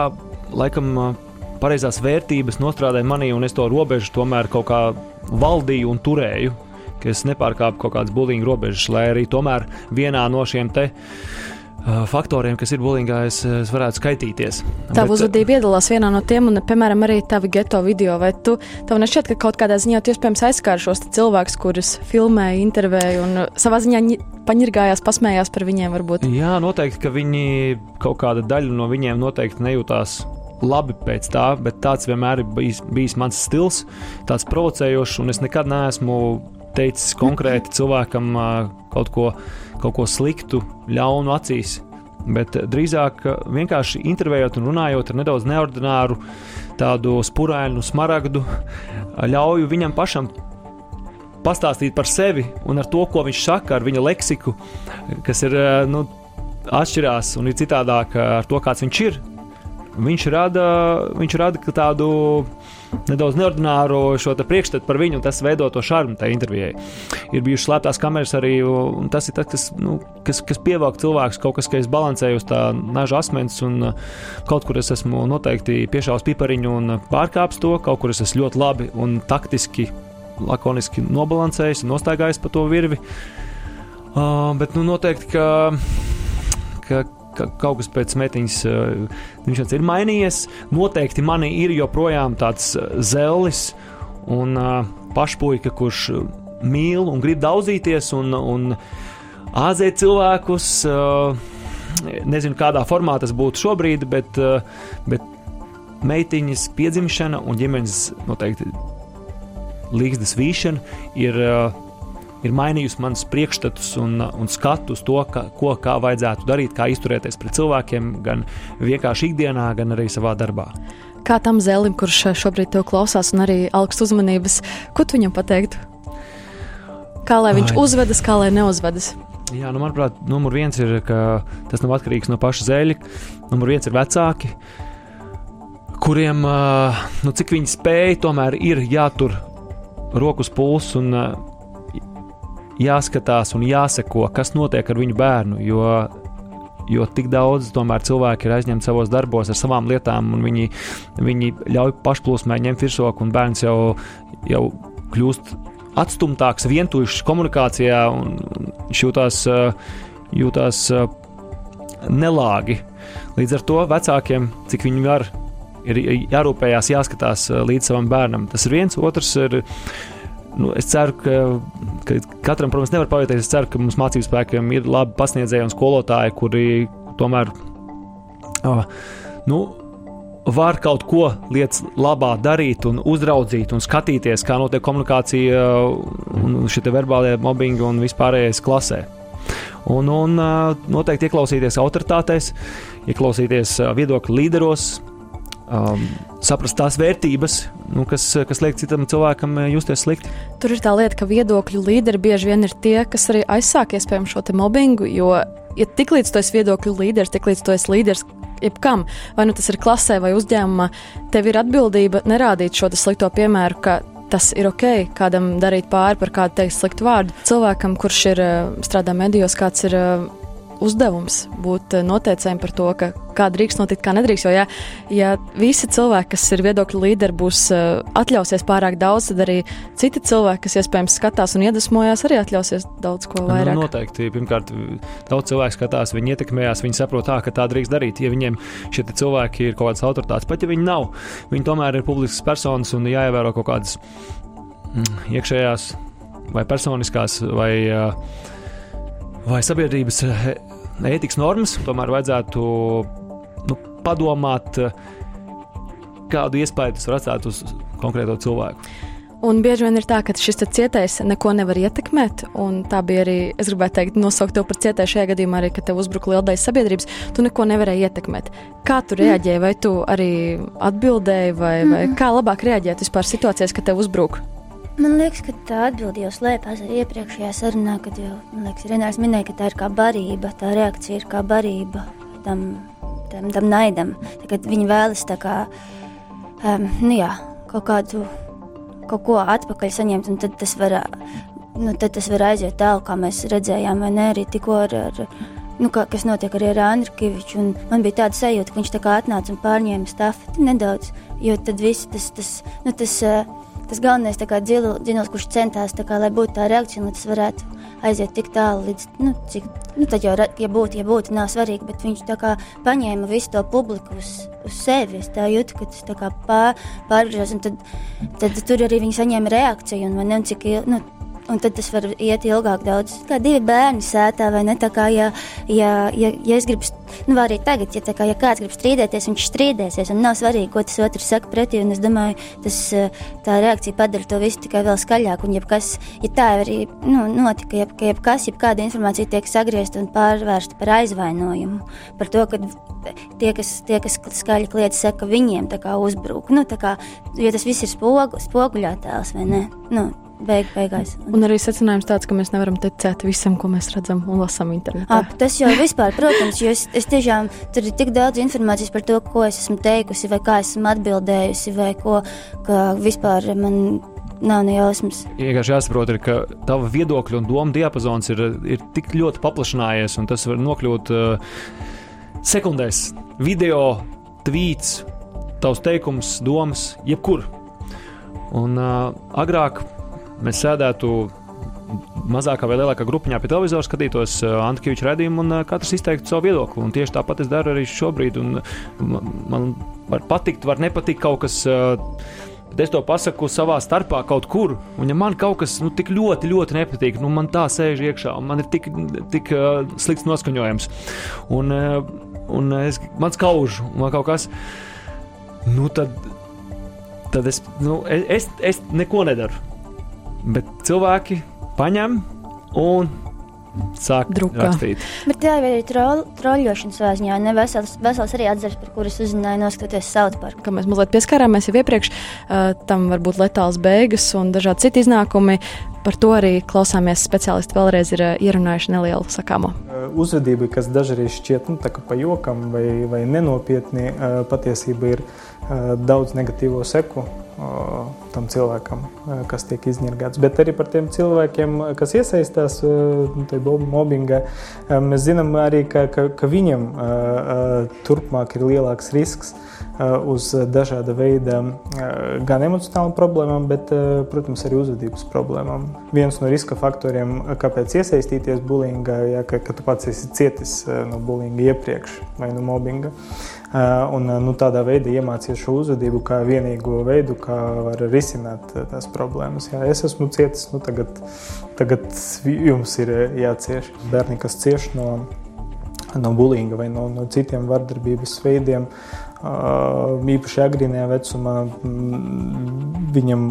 laikam pareizās vērtības nostrādāja manī, un es to robežu tomēr kaut kā valdīju un turēju. Es nepārkāpu kaut kādas bulīņu robežas, lai arī tomēr vienā no šiem te faktoriem, kas ir bulīgā, es, es varētu skaitīties. Tā uzvedība iedalās vienā no tiem, un, piemēram, arī tavi geto video. Vai tu tev nešķiet, ka kaut kādā ziņā tu iespējams aizskāri šos cilvēkus, kurus filmēja, intervēja un savā ziņā paņirgājās, pasmējās par viņiem? Varbūt? Jā, noteikti, ka viņi kaut kāda daļa no viņiem noteikti nejūtās labi pēc tā, bet tāds vienmēr ir bijis, bijis mans stils, tāds provocējošs, un es nekad neesmu teicis konkrēti cilvēkam kaut ko, kaut ko sliktu, ļaunu acīs. Bet drīzāk vienkārši intervējot un runājot ar nedaudz neordināru, tādu spurainu, smaragdu, ļauju viņam pašam pastāstīt par sevi un ar to, ko viņš saka, ar viņa leksiku, kas ir nu, atšķirās un ir citādāk ar to, kāds viņš ir. Viņš rada, viņš rada tādu nedaudz neordināru šo priekšstatu par viņu, un tas veido to šarmu tajā intervijā. Ir bijušas slēptās kameras arī, un tas ir tas, kas, nu, kas, kas pievelk cilvēkus, kaut kas, ka es balansēju uz tā naža asmens, un uh, kaut kur es esmu noteikti piešāvis pipariņu un pārkāpis to, kaut kur es esmu ļoti labi un taktiski, lakoniski nobalansējis un nostaigājis pa to virvi. Uh, bet nu, noteikti, ka, ka ka kaut kas pēc metiņas uh, ir mainījies. Noteikti manī ir joprojām tāds uh, zelis un uh, pašpuika, kurš mīl un grib daudzīties un, un āzēt cilvēkus. Nezinu, kādā formā tas būtu šobrīd, bet, bet meitiņas piedzimšana un ģimenes noteikti līgstas vīšana ir ir mainījusi manas priekšstatus un, un skatu uz to, ka, ko kā vajadzētu darīt, kā izturēties pret cilvēkiem, gan vienkārši ikdienā, gan arī savā darbā. Kā tam zēlim, kurš šobrīd te klausās un arī augstu uzmanības, ko tu viņam pateiktu? Kā lai viņš Ai. uzvedas, kā lai neuzvedas? Jā, nu, manuprāt, numur viens ir, ka tas nav atkarīgs no paša zēļa. Numur viens ir vecāki, kuriem, nu, cik viņi spēj, tomēr ir jātur rokas pulss un jāskatās un jāseko, kas notiek ar viņu bērnu. Jo, jo tik daudz tomēr cilvēki ir aizņemti savos darbos ar savām lietām, un viņi, viņi ļauj pašplūsmai ņemt virsroku, un bērns jau, jau kļūst atstumtāks, vientuļš komunikācijā, un jūtās, jūtās nelāgi. Līdz ar to vecākiem, cik viņi var, ir jārūpējās, jāskatās līdz savam bērnam. Tas ir viens, otrs ir. Nu, es ceru, ka, ka katram, protams, nevar pavieties. Es ceru, ka mums mācību spēkiem ir labi pasniedzēji un skolotāji, kuri tomēr oh, nu, var kaut ko lietas labā darīt, un uzraudzīt, un skatīties, kā notiek komunikācija, un šie verbālie mobbingi un vispārējais klasē. Un, un noteikti ieklausīties autoritātēs, ieklausīties viedokļu līderos, um, saprast tās vērtības, nu, kas, kas liek citam cilvēkam justies slikti. Tur ir tā lieta, ka viedokļu līderi bieži vien ir tie, kas arī aizsāk iespējams šo mobbingu, jo ja tiklīdz tu esi viedokļu līderis, tiklīdz tu esi līderis jebkam, vai nu tas ir klasē vai uzņēmumā, tev ir atbildība nerādīt šo slikto piemēru, ka tas ir ok, kādam darīt pāri par kādu teikt sliktu vārdu. Cilvēkam, kurš ir eh, strādā medijos, kāds ir eh, uzdevums būt eh, noteicējiem par to, ka kā drīkst notikt, kā nedrīkst. Jo, ja, ja visi cilvēki, kas ir viedokļu līderi, būs uh, atļausies pārāk daudz, tad arī citi cilvēki, kas iespējams skatās un iedvesmojās, arī atļausies daudz ko nu, vairāk. Nu, noteikti. Pirmkārt, daudz cilvēku skatās, viņi ietekmējās, viņi saprot, tā, ka tā drīkst darīt. Ja viņiem šie cilvēki ir kaut kādas autoritātes, pat ja viņi nav, viņi tomēr ir publiskas personas un jāievēro kaut kādas mm, iekšējās vai personiskās vai. Vai sabiedrības ētikas normas, tomēr vajadzētu nu, padomāt, kādu iespēju tas var atstāt uz konkrēto cilvēku. Un bieži vien ir tā, ka šis cietais neko nevar ietekmēt. Tā bija arī, es gribētu teikt, nosaukt tevi par cietēju šajā gadījumā, arī, kad tev uzbruka liela daļa sabiedrības. Tu neko nevarēji ietekmēt. Kā tu reaģēji? Vai tu arī atbildēji, vai, vai kā labāk reaģēt vispār situācijās, kad tev uzbruka? Man liekas, ka tā atbilde jau slēpjas arī iepriekšējā sarunā, kad jau liekas, Renārs minēja, ka tā ir kā barība, tā reakcija ir kā barība tam, tam, tam naidam. Kad viņi vēlas kā, um, nu jā, kaut kādu kaut ko atpakaļ saņemt, un tad tas var, nu, tad tas var aiziet tālu, kā mēs redzējām, vai ne arī tikko ar. ar Nu, kā, kas notiek arī ar Andriņu. Man bija tāda sajūta, ka viņš tā kā atnāca un pārņēma stafeti nedaudz. Jo tad viss tas, tas, nu, tas uh, tas galvenais dziļums, kurš centās, kā, lai būtu tā reakcija, lai tas varētu aiziet tik tālu, līdz, nu, cik, nu, tad jau, ja būtu, ja būtu, nav svarīgi, bet viņš tā kā paņēma visu to publiku uz, uz sevi. Es tā jūtu, ka tas tā kā pār, pārgriežas, un tad, tad tur arī viņi saņēma reakciju, un man ne, cik, nu, Un tad tas var iet ilgāk, daudz. Kā divi bērni sētā, vai ne? Tā kā, ja, ja, ja, ja es gribu, nu, arī tagad, ja, kā, ja kāds grib strīdēties, viņš strīdēsies, un nav svarīgi, ko tas otrs saka pretī. Un es domāju, tas, tā reakcija padara to visu tikai vēl skaļāk. Un, jebkas, ja tā arī nu, notika, ja, ka jebkas, jebkāda informācija tiek sagriezta un pārvērsta par aizvainojumu, par to, ka tie, kas, tie, kas skaļi kliedz, saka, viņiem uzbruk. Nu, kā, jo tas viss ir spogu, spoguļotēls, vai ne? Nu, beig, beigās. Un, arī secinājums tāds, ka mēs nevaram ticēt visam, ko mēs redzam un lasām internetā. Ap, tas jau vispār, protams, jo es, es tiešām tur ir tik daudz informācijas par to, ko es esmu teikusi, vai kā esmu atbildējusi, vai ko vispār man nav ne jausmas. Vienkārši jāsaprot, ir, ka tava viedokļa un doma diapazons ir, ir tik ļoti paplašinājies, un tas var nokļūt uh, sekundēs, video, tvīts, tavs teikums, domas, jebkur. Un uh, agrāk mēs sēdētu mazākā vai lielākā grupiņā pie televizora, skatītos uh, Antūna redzējumu, un uh, katrs izteiktu savu viedokli. Un tieši tāpat es daru arī šobrīd. Un, man, var patikt, var nepatikt kaut kas. Bet es to pasaku savā starpā kaut kur, un ja man kaut kas nu, tik ļoti, ļoti nepatīk, nu man tā sēž iekšā, un man ir tik, tik uh, slikts noskaņojums. Un, uh, un es, man skauž, man kaut kas, nu tad, tad es, nu, es, es neko nedaru bet cilvēki paņem un sāk Drukā. rakstīt. Bet tā jau ir trol, troļļošana savā ziņā, ne vesels, vesels arī atzars, par kuras uzzināju noskatoties South Park. Kā mēs mazliet pieskārāmies jau iepriekš, uh, tam var būt letāls beigas un dažādi citi iznākumi. Par to arī klausāmies. Speciālisti vēlreiz ir uh, ierunājuši nelielu sakāmo. Uzvedība, kas dažreiz šķiet nu, pa jokam vai, vai nenopietni, uh, patiesībā ir daudz negatīvo seku tam cilvēkam, kas tiek izņirgāts. Bet arī par tiem cilvēkiem, kas iesaistās nu, mobbingā, mēs zinām arī, ka, ka, ka viņam turpmāk ir lielāks risks uz dažāda veida gan emocionālām problēmām, bet, protams, arī uzvedības problēmām. Viens no riska faktoriem, kāpēc iesaistīties bullyingā, ja ka, ka tu pats esi cietis no bullyinga iepriekš vai no mobbinga. Un, nu, tādā veidā iemācīties šo uzvedību kā vienīgo veidu, kā var risināt tās problēmas. Jā, es esmu cietis, nu, tagad, tagad jums ir jācieš. Bērni, kas cieš no, no bulīga vai no, no citiem vardarbības veidiem, īpaši agrīnajā vecumā, viņam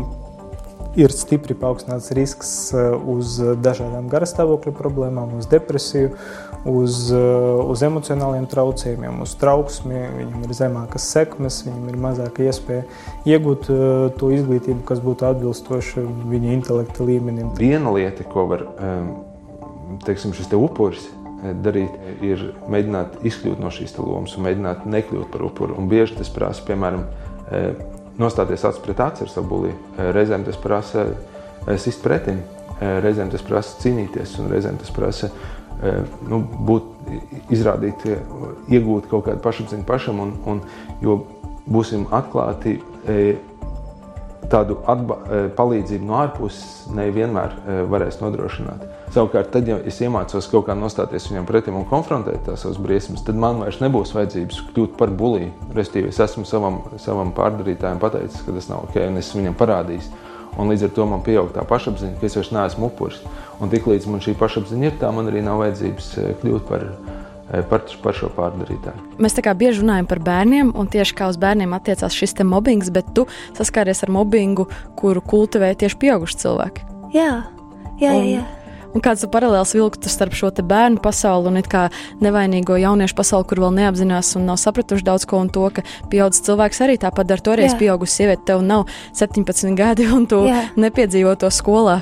ir stipri paaugstināts risks uz dažādām garastāvokļa problēmām, uz depresiju, uz, uz emocionāliem traucējumiem, uz trauksmi. Viņam ir zemākas sekmes, viņam ir mazāka iespēja iegūt to izglītību, kas būtu atbilstoša viņa intelekta līmenim. Viena lieta, ko var teiksim, šis te upuris darīt, ir mēģināt izkļūt no šīs lomas un mēģināt nekļūt par upuru. Un bieži tas prasa, piemēram, nostāties acis pret aci ar savu buliju. Reizēm tas prasa sist pretim, reizēm tas prasa cīnīties, un reizēm tas prasa nu, būt, izrādīt, iegūt kaut kādu pašapziņu pašam. Un, un, jo būsim atklāti, tādu atba, palīdzību no ārpuses nevienmēr varēs nodrošināt. Savukārt, tad, ja es iemācos kaut kā nostāties viņam pretim un konfrontēt tās savas briesmas, tad man vairs nebūs vajadzības kļūt par buliju. Restīvi, es esmu savam, savam pārdarītājam pateicis, ka tas nav ok, un es viņam parādīju. Un līdz ar to man pieaug tā pašapziņa, ka es vairs neesmu upuris. Un tiklīdz man šī pašapziņa ir, tā man arī nav vajadzības kļūt par, par, par šo pārdarītāju. Mēs tā kā bieži runājam par bērniem, un tieši kā uz bērniem attiecās šis mobbings, bet tu saskāries ar mobbingu, kuru kultivē tieši pieauguši cilvēki. Jā, jā, jā. jā. Un Un kāds paralēls vilktu starp šo bērnu pasauli un nevainīgo jauniešu pasauli, kur vēl neapzinās un nav sapratuši daudz ko, un to, ka pieaugušs cilvēks arī tāpat dara. Toreiz pieaugusi sieviete, tev nav 17 gadi, un tu Jā. nepiedzīvo to skolā.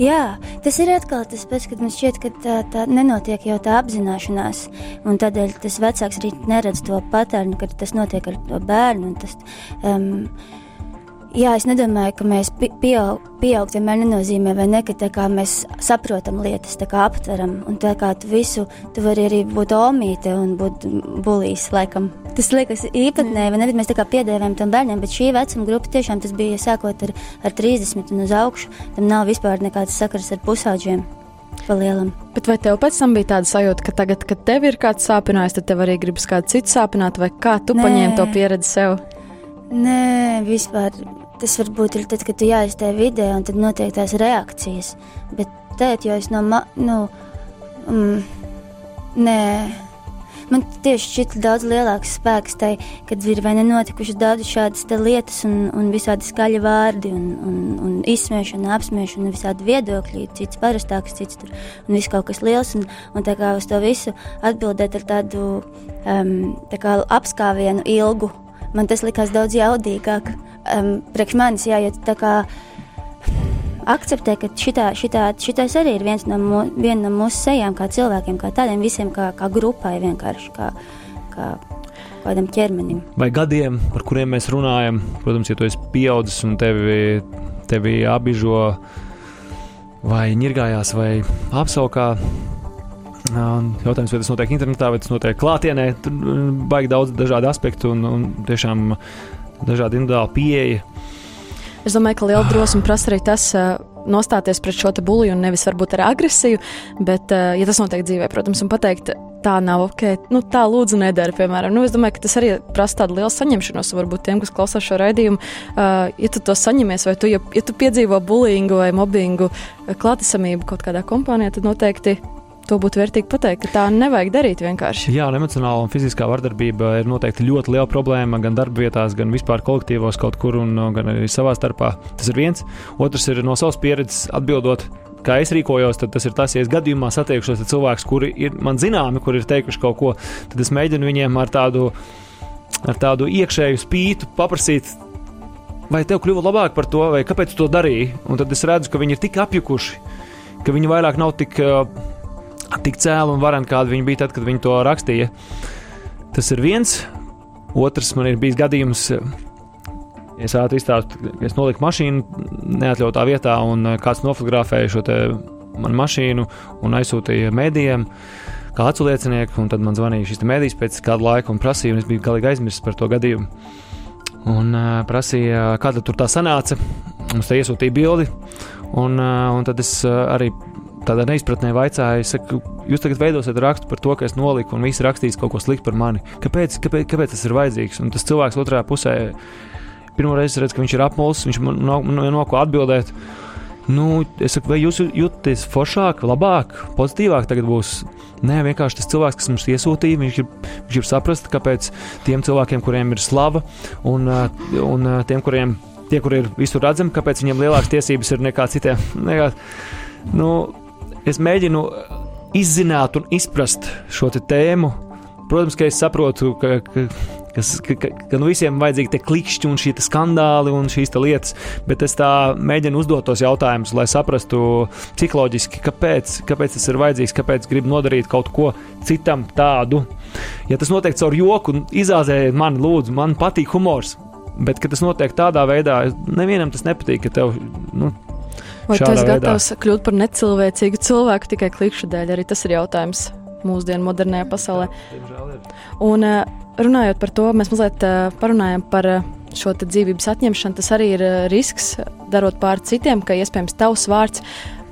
Jā, tas ir atkal tas pats, kad man šķiet, ka tā, tā nenotiek jau tā apzināšanās. Tādēļ tas vecāks arī neredz to patērnu, kad tas notiek ar to bērnu. Tas, um, Jā, es nedomāju, ka mēs pieaug, pieaugt vienmēr nenozīmē, vai ne, ka mēs saprotam lietas, tā kā aptveram, un tā kā tu visu, tu vari arī būt omīte un būt bulīs, laikam. Tas liekas īpatnēji, vai ne, mēs tā kā piedēvējam tam bērniem, bet šī vecuma grupa tiešām tas bija sākot ar, ar 30 un uz augšu, tam nav vispār nekāds sakars ar pusauģiem. Bet vai tev pēc tam bija tāda sajūta, ka tagad, kad tev ir kāds sāpinājis, tad tev arī gribas kādu citu sāpināt, vai kā tu Nē. paņēmi to pieredzi sev? Nē, vispār tas varbūt ir tad, kad tu jāiztē vidē, un tad notiek tās reakcijas. Bet tēt, jo es no, ma, nu, mm, nē, man tieši šķiet daudz lielāks spēks tai, kad ir vai nenotikušas daudz šādas lietas un, un visādi skaļi vārdi un, un, un izsmiešana, apsmiešana, visādi viedokļi, cits parastāks, cits tur, un viss kaut kas liels, un, un tā kā uz to visu atbildēt ar tādu um, tā kā apskāvienu ilgu, man tas likās daudz jaudīgāk um, priekš manis jāiet tā kā akceptē, ka šitā, šitā, šitais arī ir viens no, mū, viena no mūsu sejām, kā cilvēkiem, kā tādiem visiem, kā, kā grupai vienkārši. Kā, kā kādam ķermenim. Vai gadiem, par kuriem mēs runājam, protams, ja tu esi pieaudzis un tevi, tevi apbižo vai ņirgājās vai apsaukā. Jautājums, vai tas notiek internetā, vai tas notiek klātienē. Tur baigi daudz dažādu aspektu un, un tiešām dažādi individuāli pieeja. Es domāju, ka liela drosme prasa arī tas, nostāties pret šo buliju un nevis varbūt ar agresiju, bet, ja tas notiek dzīvē, protams, un pateikt, tā nav ok, nu tā lūdzu nedara, piemēram. Nu, es domāju, ka tas arī prasa tādu lielu saņemšanos, varbūt tiem, kas klausās šo raidījumu, ja tu to saņemies, vai tu, ja, ja tu piedzīvo bulīgu vai mobbingu klātesamību kaut kādā kompānijā, tad noteikti To būtu vērtīgi pateikt, ka tā nevajag darīt vienkārši. Jā, emocionāla un fiziskā vardarbība ir noteikti ļoti liela problēma gan darba vietās, gan vispār kolektīvos kaut kur un gan arī savā starpā. Tas ir viens. Otrs ir no savas pieredzes atbildot. Kā es rīkojos, tad tas ir tas, ja es gadījumā satiekšos ar cilvēkiem, kuri ir man zināmi, kuri ir teikuši kaut ko, tad es mēģinu viņiem ar tādu, ar tādu iekšēju spītu paprasīt, vai tev kļuva labāk par to, vai kāpēc tu to darīji. Un tad es redzu, ka viņi ir tik apjukuši, ka viņi vairāk nav tik. Uh, tik cēli un vareni, kāda viņi bija tad, kad viņi to rakstīja. Tas ir viens. Otrs man ir bijis gadījums. Es ātri izstāstu, ka es noliku mašīnu neatļautā vietā, un kāds nofotografēja šo manu mašīnu un aizsūtīja mēdījiem. kā acu liecinieku, un tad man zvanīja šis mēdījis pēc kāda laika un prasīja, un es biju galīgi aizmirsis par to gadījumu. Un uh, prasīja, kāda tur tā sanāca. Mums te iesūtīja bildi, un, uh, un tad es uh, arī tādā neizpratnē vaicāju, saku, jūs tagad veidosiet rakstu par to, ka es noliku, un visi rakstīs kaut ko sliktu par mani. Kāpēc, kāpēc, kāpēc tas ir vajadzīgs? Un tas cilvēks otrā pusē pirmo reizi redz, ka viņš ir apmuļs, viņš man nav no, no ko atbildēt. Nu, es saku, vai jūs jūtaties foršāk, labāk, pozitīvāk tagad būs? Nē, vienkārši tas cilvēks, kas mums iesūtīja, viņš ir, viņš ir saprast, kāpēc tiem cilvēkiem, kuriem ir slava, un, un tiem, kuriem tie, kur ir visur redzami, kāpēc viņiem lielākas tiesības ir nekā citiem. Nekā, nu, es mēģinu izzināt un izprast šo tēmu. Protams, ka es saprotu, ka, ka kas, ka, ka, ka nu visiem vajadzīgi tie klikšķi un šie skandāli un šīs lietas, bet es tā mēģinu uzdot tos jautājumus, lai saprastu psiholoģiski, kāpēc, kāpēc tas ir vajadzīgs, kāpēc grib nodarīt kaut ko citam tādu. Ja tas notiek caur joku, izāzējiet mani, lūdzu, man patīk humors. Bet, kad tas notiek tādā veidā, nevienam tas nepatīk, ka tev. Nu, Vai tu esi gatavs kļūt par necilvēcīgu cilvēku tikai klikšķu dēļ? Arī tas ir jautājums mūsdienu modernajā pasaulē. Un runājot par to, mēs mazliet parunājam par šo dzīvības atņemšanu. Tas arī ir risks, darot pāri citiem, ka iespējams tavs vārds,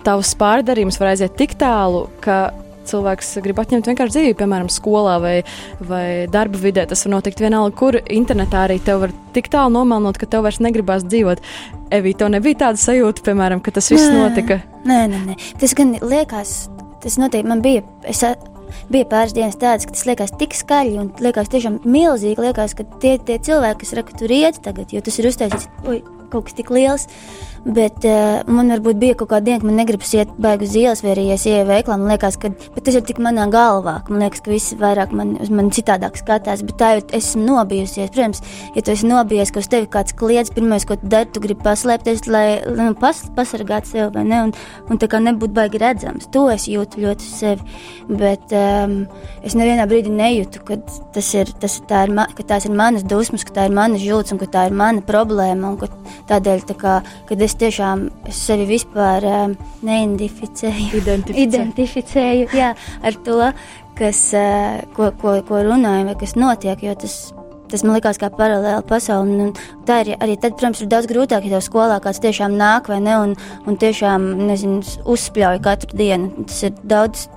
tavs pārdarījums var aiziet tik tālu, ka cilvēks grib atņemt vienkārši dzīvību, piemēram, skolā vai, vai darba vidē. Tas var notikt vienalga, kur internetā arī tev var tik tālu nomalnot, ka tev vairs negribās dzīvot. Evī, tev nebija tāda sajūta, piemēram, ka tas viss nē, notika. Nē, nē, nē. Tas gan liekas, tas noteikti man bija. Es bija pāris dienas tādas, ka tas liekas tik skaļi un liekas tiešām milzīgi. Liekas, ka tie, tie cilvēki, kas saka, tur iet tagad, jo tas ir uztaisīts, oi, kaut kas tik liels. Bet uh, man varbūt bija kaut kāda diena, ka man negribas iet baigi uz ielas, vai arī es ieeju veiklā. Man liekas, ka tas ir tik manā galvā. Man liekas, ka visi vairāk man, uz mani citādāk skatās. Bet tā jau esmu nobijusies. Protams, ja tu esi nobijies, ka uz tevi kāds kliedz, pirmais, ko tu dari, tu gribi paslēpties, lai nu, pas, pasargātu sevi, vai ne? Un, un tā kā nebūtu baigi redzams. To es jūtu ļoti uz sevi. Bet um, es nevienā brīdī nejūtu, ka, tas ir, tas, tā ir, ka tās ir manas dusmas, ka tā ir manas jūtas un ka tā ir mana problēma. Un ka tādēļ, tā kā, kad es tiešām es sevi vispār um, neidentificēju, identificēju, identificēju jā, ar to, kas, uh, ko, ko, ko runāju vai kas notiek, tas tas man likās kā paralēla pasaule. Tā ir arī tad, protams, ir daudz grūtāk, ja tev skolā kāds tiešām nāk vai ne, un, un tiešām, nezinu, uzspļauj katru dienu. Tas ir daudz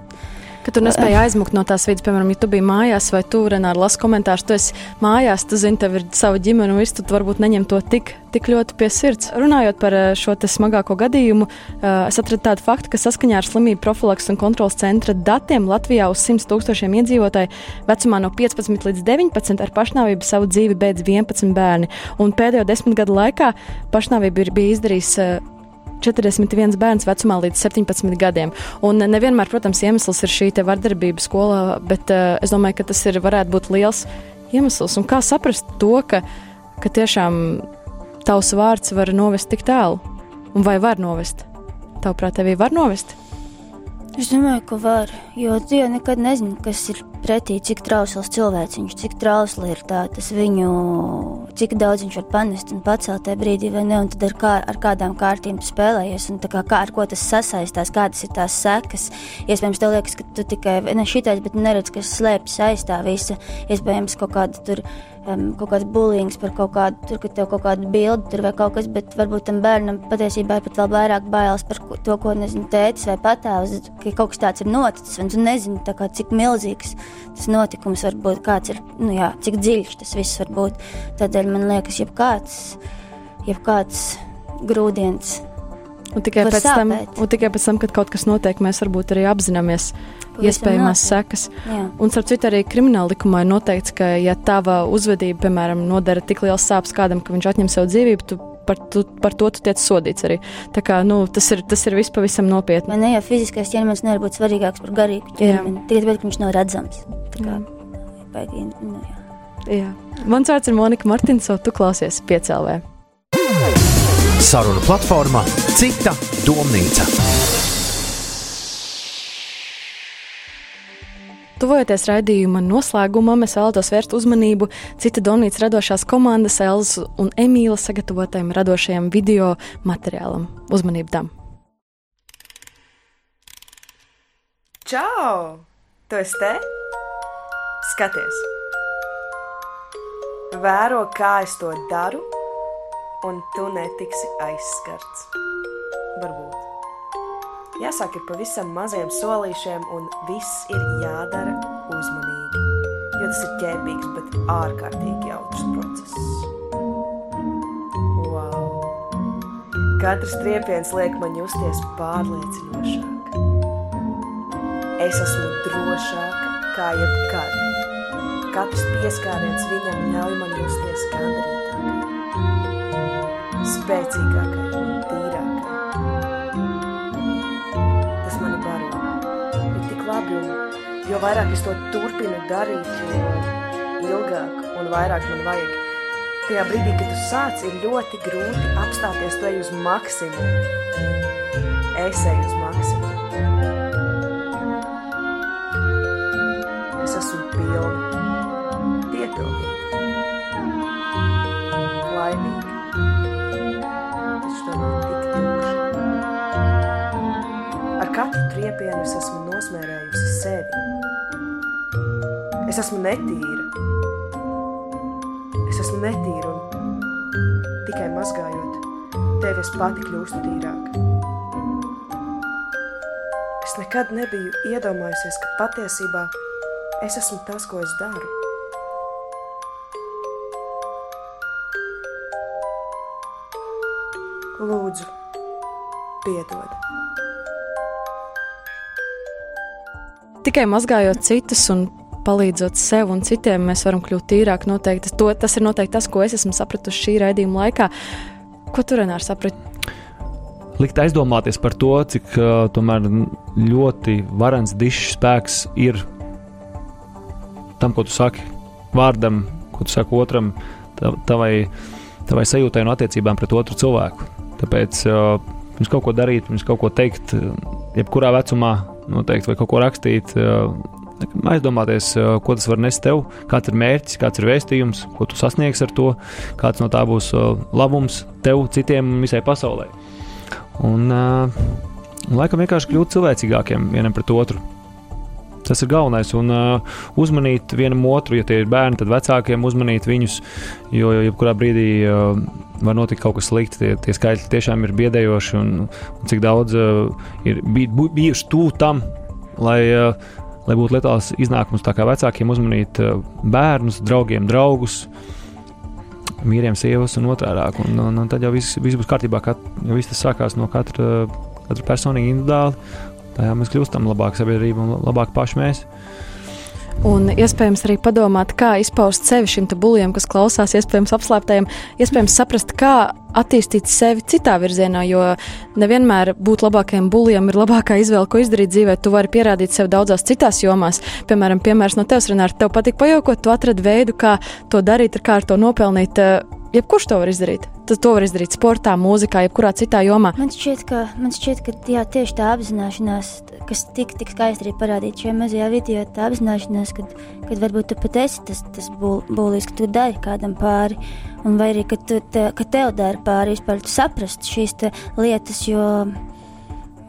ka tu nespēji aizmukt no tās vidas. Piemēram, ja tu biji mājās, vai tu Renāri lasi komentārus, tu esi mājās, tu zini, tev ir sava ģimene, un viss tu varbūt neņem to tik, tik ļoti pie sirds. Runājot par eh, šo smagāko gadījumu, eh, es atradu tādu faktu, ka saskaņā ar slimību profilaks un kontrolas centra datiem Latvijā uz 100 tūkstošiem iedzīvotāju vecumā no 15 līdz 19 ar pašnāvību savu dzīvi beidz 11 bērni. Un pēdējo desmit gadu laikā pašnāvību ir bijis izdarījis eh, 41 bērns vecumā līdz 17 gadiem. Un nevienmēr, protams, iemesls ir šī vardarbība skolā, bet uh, es domāju, ka tas ir, varētu būt liels iemesls. Un kā saprast to, ka, ka tiešām tavs vārds var novest tik tālu? Un vai var novest? Tavuprāt, tevi var novest? Es domāju, ka var, jo jau nekad nezini, kas ir pretī, cik trausls cilvēks viņš, cik trausli ir tā, tas viņu, cik daudz viņš var panest un pacelt tajā brīdī, vai ne, un tad ar, kā, ar kādām kārtīm tu spēlējies, un kā, kā ar ko tas sasaistās, kādas ir tās sekas. Iespējams, tev liekas, ka tu tikai, ne šitais, bet neredz, kas slēpjas aiz tā visa, iespējams, kaut kāda tur um, kaut kāds bulīgs par kaut kādu, tur, ka tev kaut kāda bilde tur vai kaut kas, bet varbūt tam bērnam patiesībā ir pat vēl vairāk bailes par to, ko nezinu, tētis vai patēvs, ka kaut kas tāds ir noticis, un tu nezini, kā, cik milzīgs tas notikums var būt, kāds ir, nu jā, cik dziļš tas viss var būt. Tādēļ man liekas, jebkāds, jebkāds grūdienis. Un tikai, pēc tam, un tikai pēc tam, kad kaut kas notiek, mēs varbūt arī apzināmies, iespējamās sekas. Jā. Un, starp citu, arī krimināla likumā ir noteikts, ka, ja tava uzvedība, piemēram, nodara tik liels sāpes kādam, ka viņš atņem sev dzīvību, tu par, tu, par to tu tiec sodīts arī. Tā kā, nu, tas ir, tas ir viss pavisam nopietni. Man ne jau fiziskais ķermenis nevar būt svarīgāks par garīgu ķermeni, tikai tāpēc, ka viņš nav redzams. Tā kā, baigi, nu, jā. Jā. Mans vārds ir Monika Martinsona, tu klausies piecēlē. Saruna platforma Cita domnīca. Tuvojoties raidījuma noslēgumam, es vēlētos vērst uzmanību cita domnīcas radošās komandas Elzas un Emīla sagatavotajam radošajam video materiālam. Uzmanību tam! Čau! Tu esi te? Skaties! Vēro, kā es to daru, un tu netiksi aizskarts. Varbūt. Jāsāk ir pavisam maziem solīšiem, un viss ir jādara uzmanīgi. Jo tas ir ķēpīgs, bet ārkārtīgi jautrs process. Wow! Katrs triepiens liek man justies pārliecinošāk. Es esmu drošāka kā jebkad. Katrs pieskāriens viņam ļauj man justies gandarītākai, spēcīgākai un jo vairāk es to turpinu darīt, jo ilgāk un vairāk man vajag. Tajā brīdī, kad tu sāc, ir ļoti grūti apstāties, tu ej uz maksimumu. Es eju uz maksimumu. Es esmu pilna, piepildīta, laimīga. Taču tomēr tik tukša. Ar katru triepienu es esmu nosmērējusi sevi. Es esmu netīra. Es esmu netīra un tikai mazgājot, tevi es pati kļūstu tīrāka. Es nekad nebiju iedomājusies, ka patiesībā es esmu tas, ko es daru. Lūdzu, piedod. Tikai mazgājot citus un palīdzot sev un citiem, mēs varam kļūt tīrāki. Noteikti. To, tas ir noteikti tas, ko es esmu sapratusi šī raidījuma laikā. Ko tu Renārs saprati? Likt aizdomāties par to, cik uh, ļoti varens dišs spēks ir tam, ko tu saki vārdam, ko tu saki otram, tavai, tavai sajūtai un attiecībām pret otru cilvēku. Tāpēc uh, pirms kaut ko darīt, pirms kaut ko teikt, jebkurā vecumā noteikti vai kaut ko rakstīt. Uh, aizdomāties, ko tas var nest tev, kāds ir mērķis, kāds ir vēstījums, ko tu sasniegsi ar to, kāds no tā būs labums tev, citiem visai pasaulē. Un, uh, un laikam vienkārši kļūt cilvēcīgākiem vienam pret otru. Tas ir galvenais. Un uh, uzmanīt vienam otru, ja tie ir bērni, tad vecākiem uzmanīt viņus. Jo, jebkurā brīdī uh, var notikt kaut kas slikts. Tie, tie skaitļi tiešām ir biedējoši. Un, un cik daudz uh, ir bij, bijuši tuvu tam, lai, uh, lai būtu letāls iznākums. Tā kā vecākiem uzmanīt uh, bērnus, draugiem, draugus. Mīriem, sievas un otrādi. Un, un, un tad jau viss, viss būs kārtībā. Kat, jo viss tas sākās no katra, katra personīgi, individuāli. Tā jau mēs kļūstam labāk sabiedrība un labāk paši mēs. Un iespējams arī padomāt, kā izpaust sevi šim buļļam, kas klausās, iespējams, apslēptajam, iespējams, saprast, kā attīstīt sevi citā virzienā, jo nevienmēr būt labākajam buļļam ir labākā izvēle, ko izdarīt dzīvē. Tu vari pierādīt sev daudzās citās jomās. Piemēram, piemērs no tevis, Renāri, tev patīk pajokot, tu atradi veidu, kā to darīt, kā ar to nopelnīt. Jebkurš to var izdarīt. Tas to var izdarīt sportā, mūzikā, jebkurā citā jomā. Man šķiet, ka, man šķiet, ka jā, tieši tā apzināšanās, kas tik, tik skaisti arī parādīta šajā mazajā video, tā apzināšanās, kad, kad varbūt tu pat esi tas, tas būlis, ka tu dari kādam pāri, un vai arī, ka, tu, te, ka tev dara pāri, vispār tu saprast šīs lietas, jo,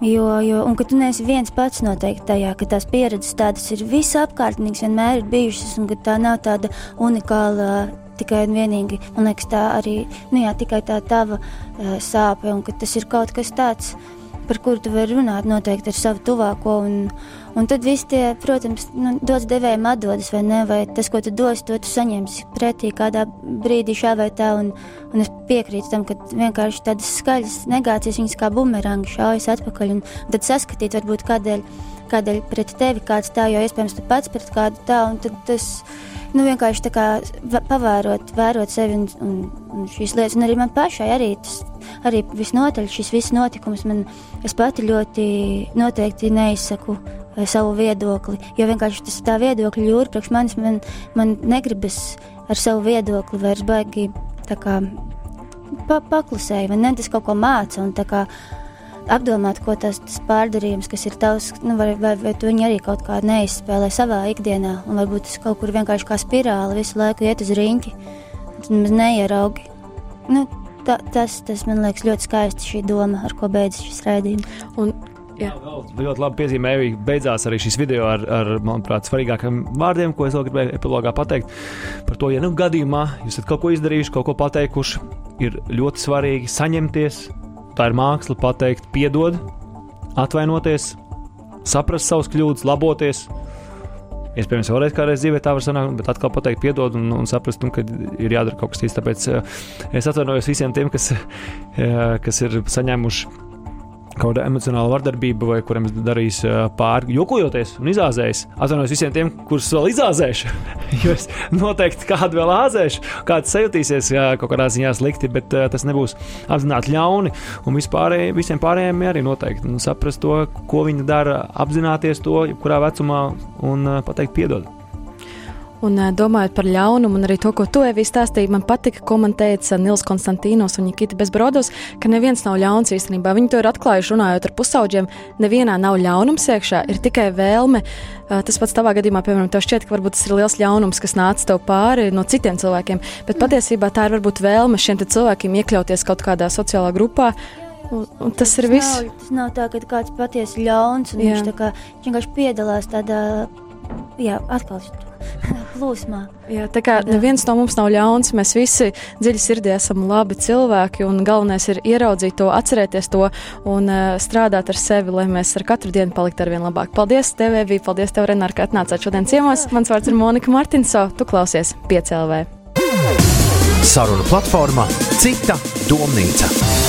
jo, jo, un ka tu neesi viens pats noteikti tajā, ka tās pieredzes tādas ir visapkārtnīgas, vienmēr ir bijušas, un ka tā nav tāda unikāla tikai un vienīgi, man liekas, tā arī, nu jā, tikai tā tava uh, sāpe, un ka tas ir kaut kas tāds, par kuru tu vari runāt noteikti ar savu tuvāko, un, un tad viss tie, protams, nu, dots devējiem atdodas, vai ne, vai tas, ko tu dos, to tu saņemsi pretī kādā brīdī šā vai tā, un, un es piekrītu tam, ka vienkārši tādas skaļas negācijas, viņas kā bumerangi šaujas atpakaļ, un, un tad saskatīt varbūt kādēļ, kādēļ pret tevi kāds tā, jo iespējams tu pats pret kādu tā, un tad tas nu, vienkārši kā pavērot, vērot sevi un, un, un šīs lietas, un arī man pašai arī tas, arī visnotaļ šis viss notikums man, pati ļoti noteikti neizsaku eh, savu viedokli, jo vienkārši tas tā viedokļa jūra priekš manis, man, man negribas ar savu viedokli vairs baigi tā kā pa, paklusēju, vai ne, tas kaut ko māca, un tā kā apdomāt, ko tas, tas pārdarījums, kas ir tavs, nu, vai, vai, vai tu viņu arī kaut kā neizspēlē savā ikdienā, un varbūt tas kaut kur vienkārši kā spirāli visu laiku iet uz riņķi, tad maz neieraugi. Nu, tā, tas, tas man liekas ļoti skaisti šī doma, ar ko beidzas šis raidījums. Un Jā. Ļoti labi piezīmēja, beidzās arī šis video ar, ar manuprāt, svarīgākiem vārdiem, ko es vēl gribēju epilogā pateikt. Par to, ja nu gadījumā jūs esat kaut ko izdarījuši, kaut ko pateikuši, ir ļoti svarīgi saņemties. Tā ir māksla pateikt, piedod, atvainoties, saprast savus kļūdas, laboties. Iespējams, vēlreiz kādreiz dzīvē tā var sanākt, bet atkal pateikt, piedod un, un saprast, un, ka ir jādara kaut kas cits. Tāpēc uh, es atvainojos visiem tiem, kas, uh, kas ir saņēmuši kaut kāda emocionāla vardarbība, vai kuriem darīs pāri, jokojoties un izāzējis. Atvainojos visiem tiem, kurus vēl izāzēšu. jo es noteikti kādu vēl āzēšu, kāds jutīsies kaut kādā ziņā slikti, bet tas nebūs apzināti ļauni. Un vispārēj, visiem pārējiem arī noteikti nu, saprast to, ko viņi dara, apzināties to, jebkurā vecumā un pateikt, piedod. Un domājot par ļaunumu, un arī to, ko tu Evī stāstīji, man patika, ko man teica Nils Konstantīnos un Nikita Bezbrodos, ka neviens nav ļauns īstenībā. Viņi to ir atklājuši runājot ar pusauģiem. Nevienā nav ļaunums iekšā, ir tikai vēlme. Tas pats tavā gadījumā, piemēram, tev šķiet, ka varbūt tas ir liels ļaunums, kas nāca tev pāri no citiem cilvēkiem, bet patiesībā tā ir varbūt vēlme šiem cilvēkiem iekļauties kaut kādā sociālā grupā, Un, un tas, tas ir viss. Nav, tas nav tā, ka kāds patiesi ļauns un jā. viņš, kā, viņš vienkārši piedalās tādā, jā, atkal plūsmā. Jā, tā kā neviens no mums nav ļauns, mēs visi dziļi sirdī esam labi cilvēki, un galvenais ir ieraudzīt to, atcerēties to un uh, strādāt ar sevi, lai mēs ar katru dienu paliktu ar vien labāk. Paldies tev, Evī, paldies tev, Renār, ka atnācāt šodien ciemos. Mans vārds ir Monika Martinso, tu klausies 5LV. Saruna platforma Cita domnīca.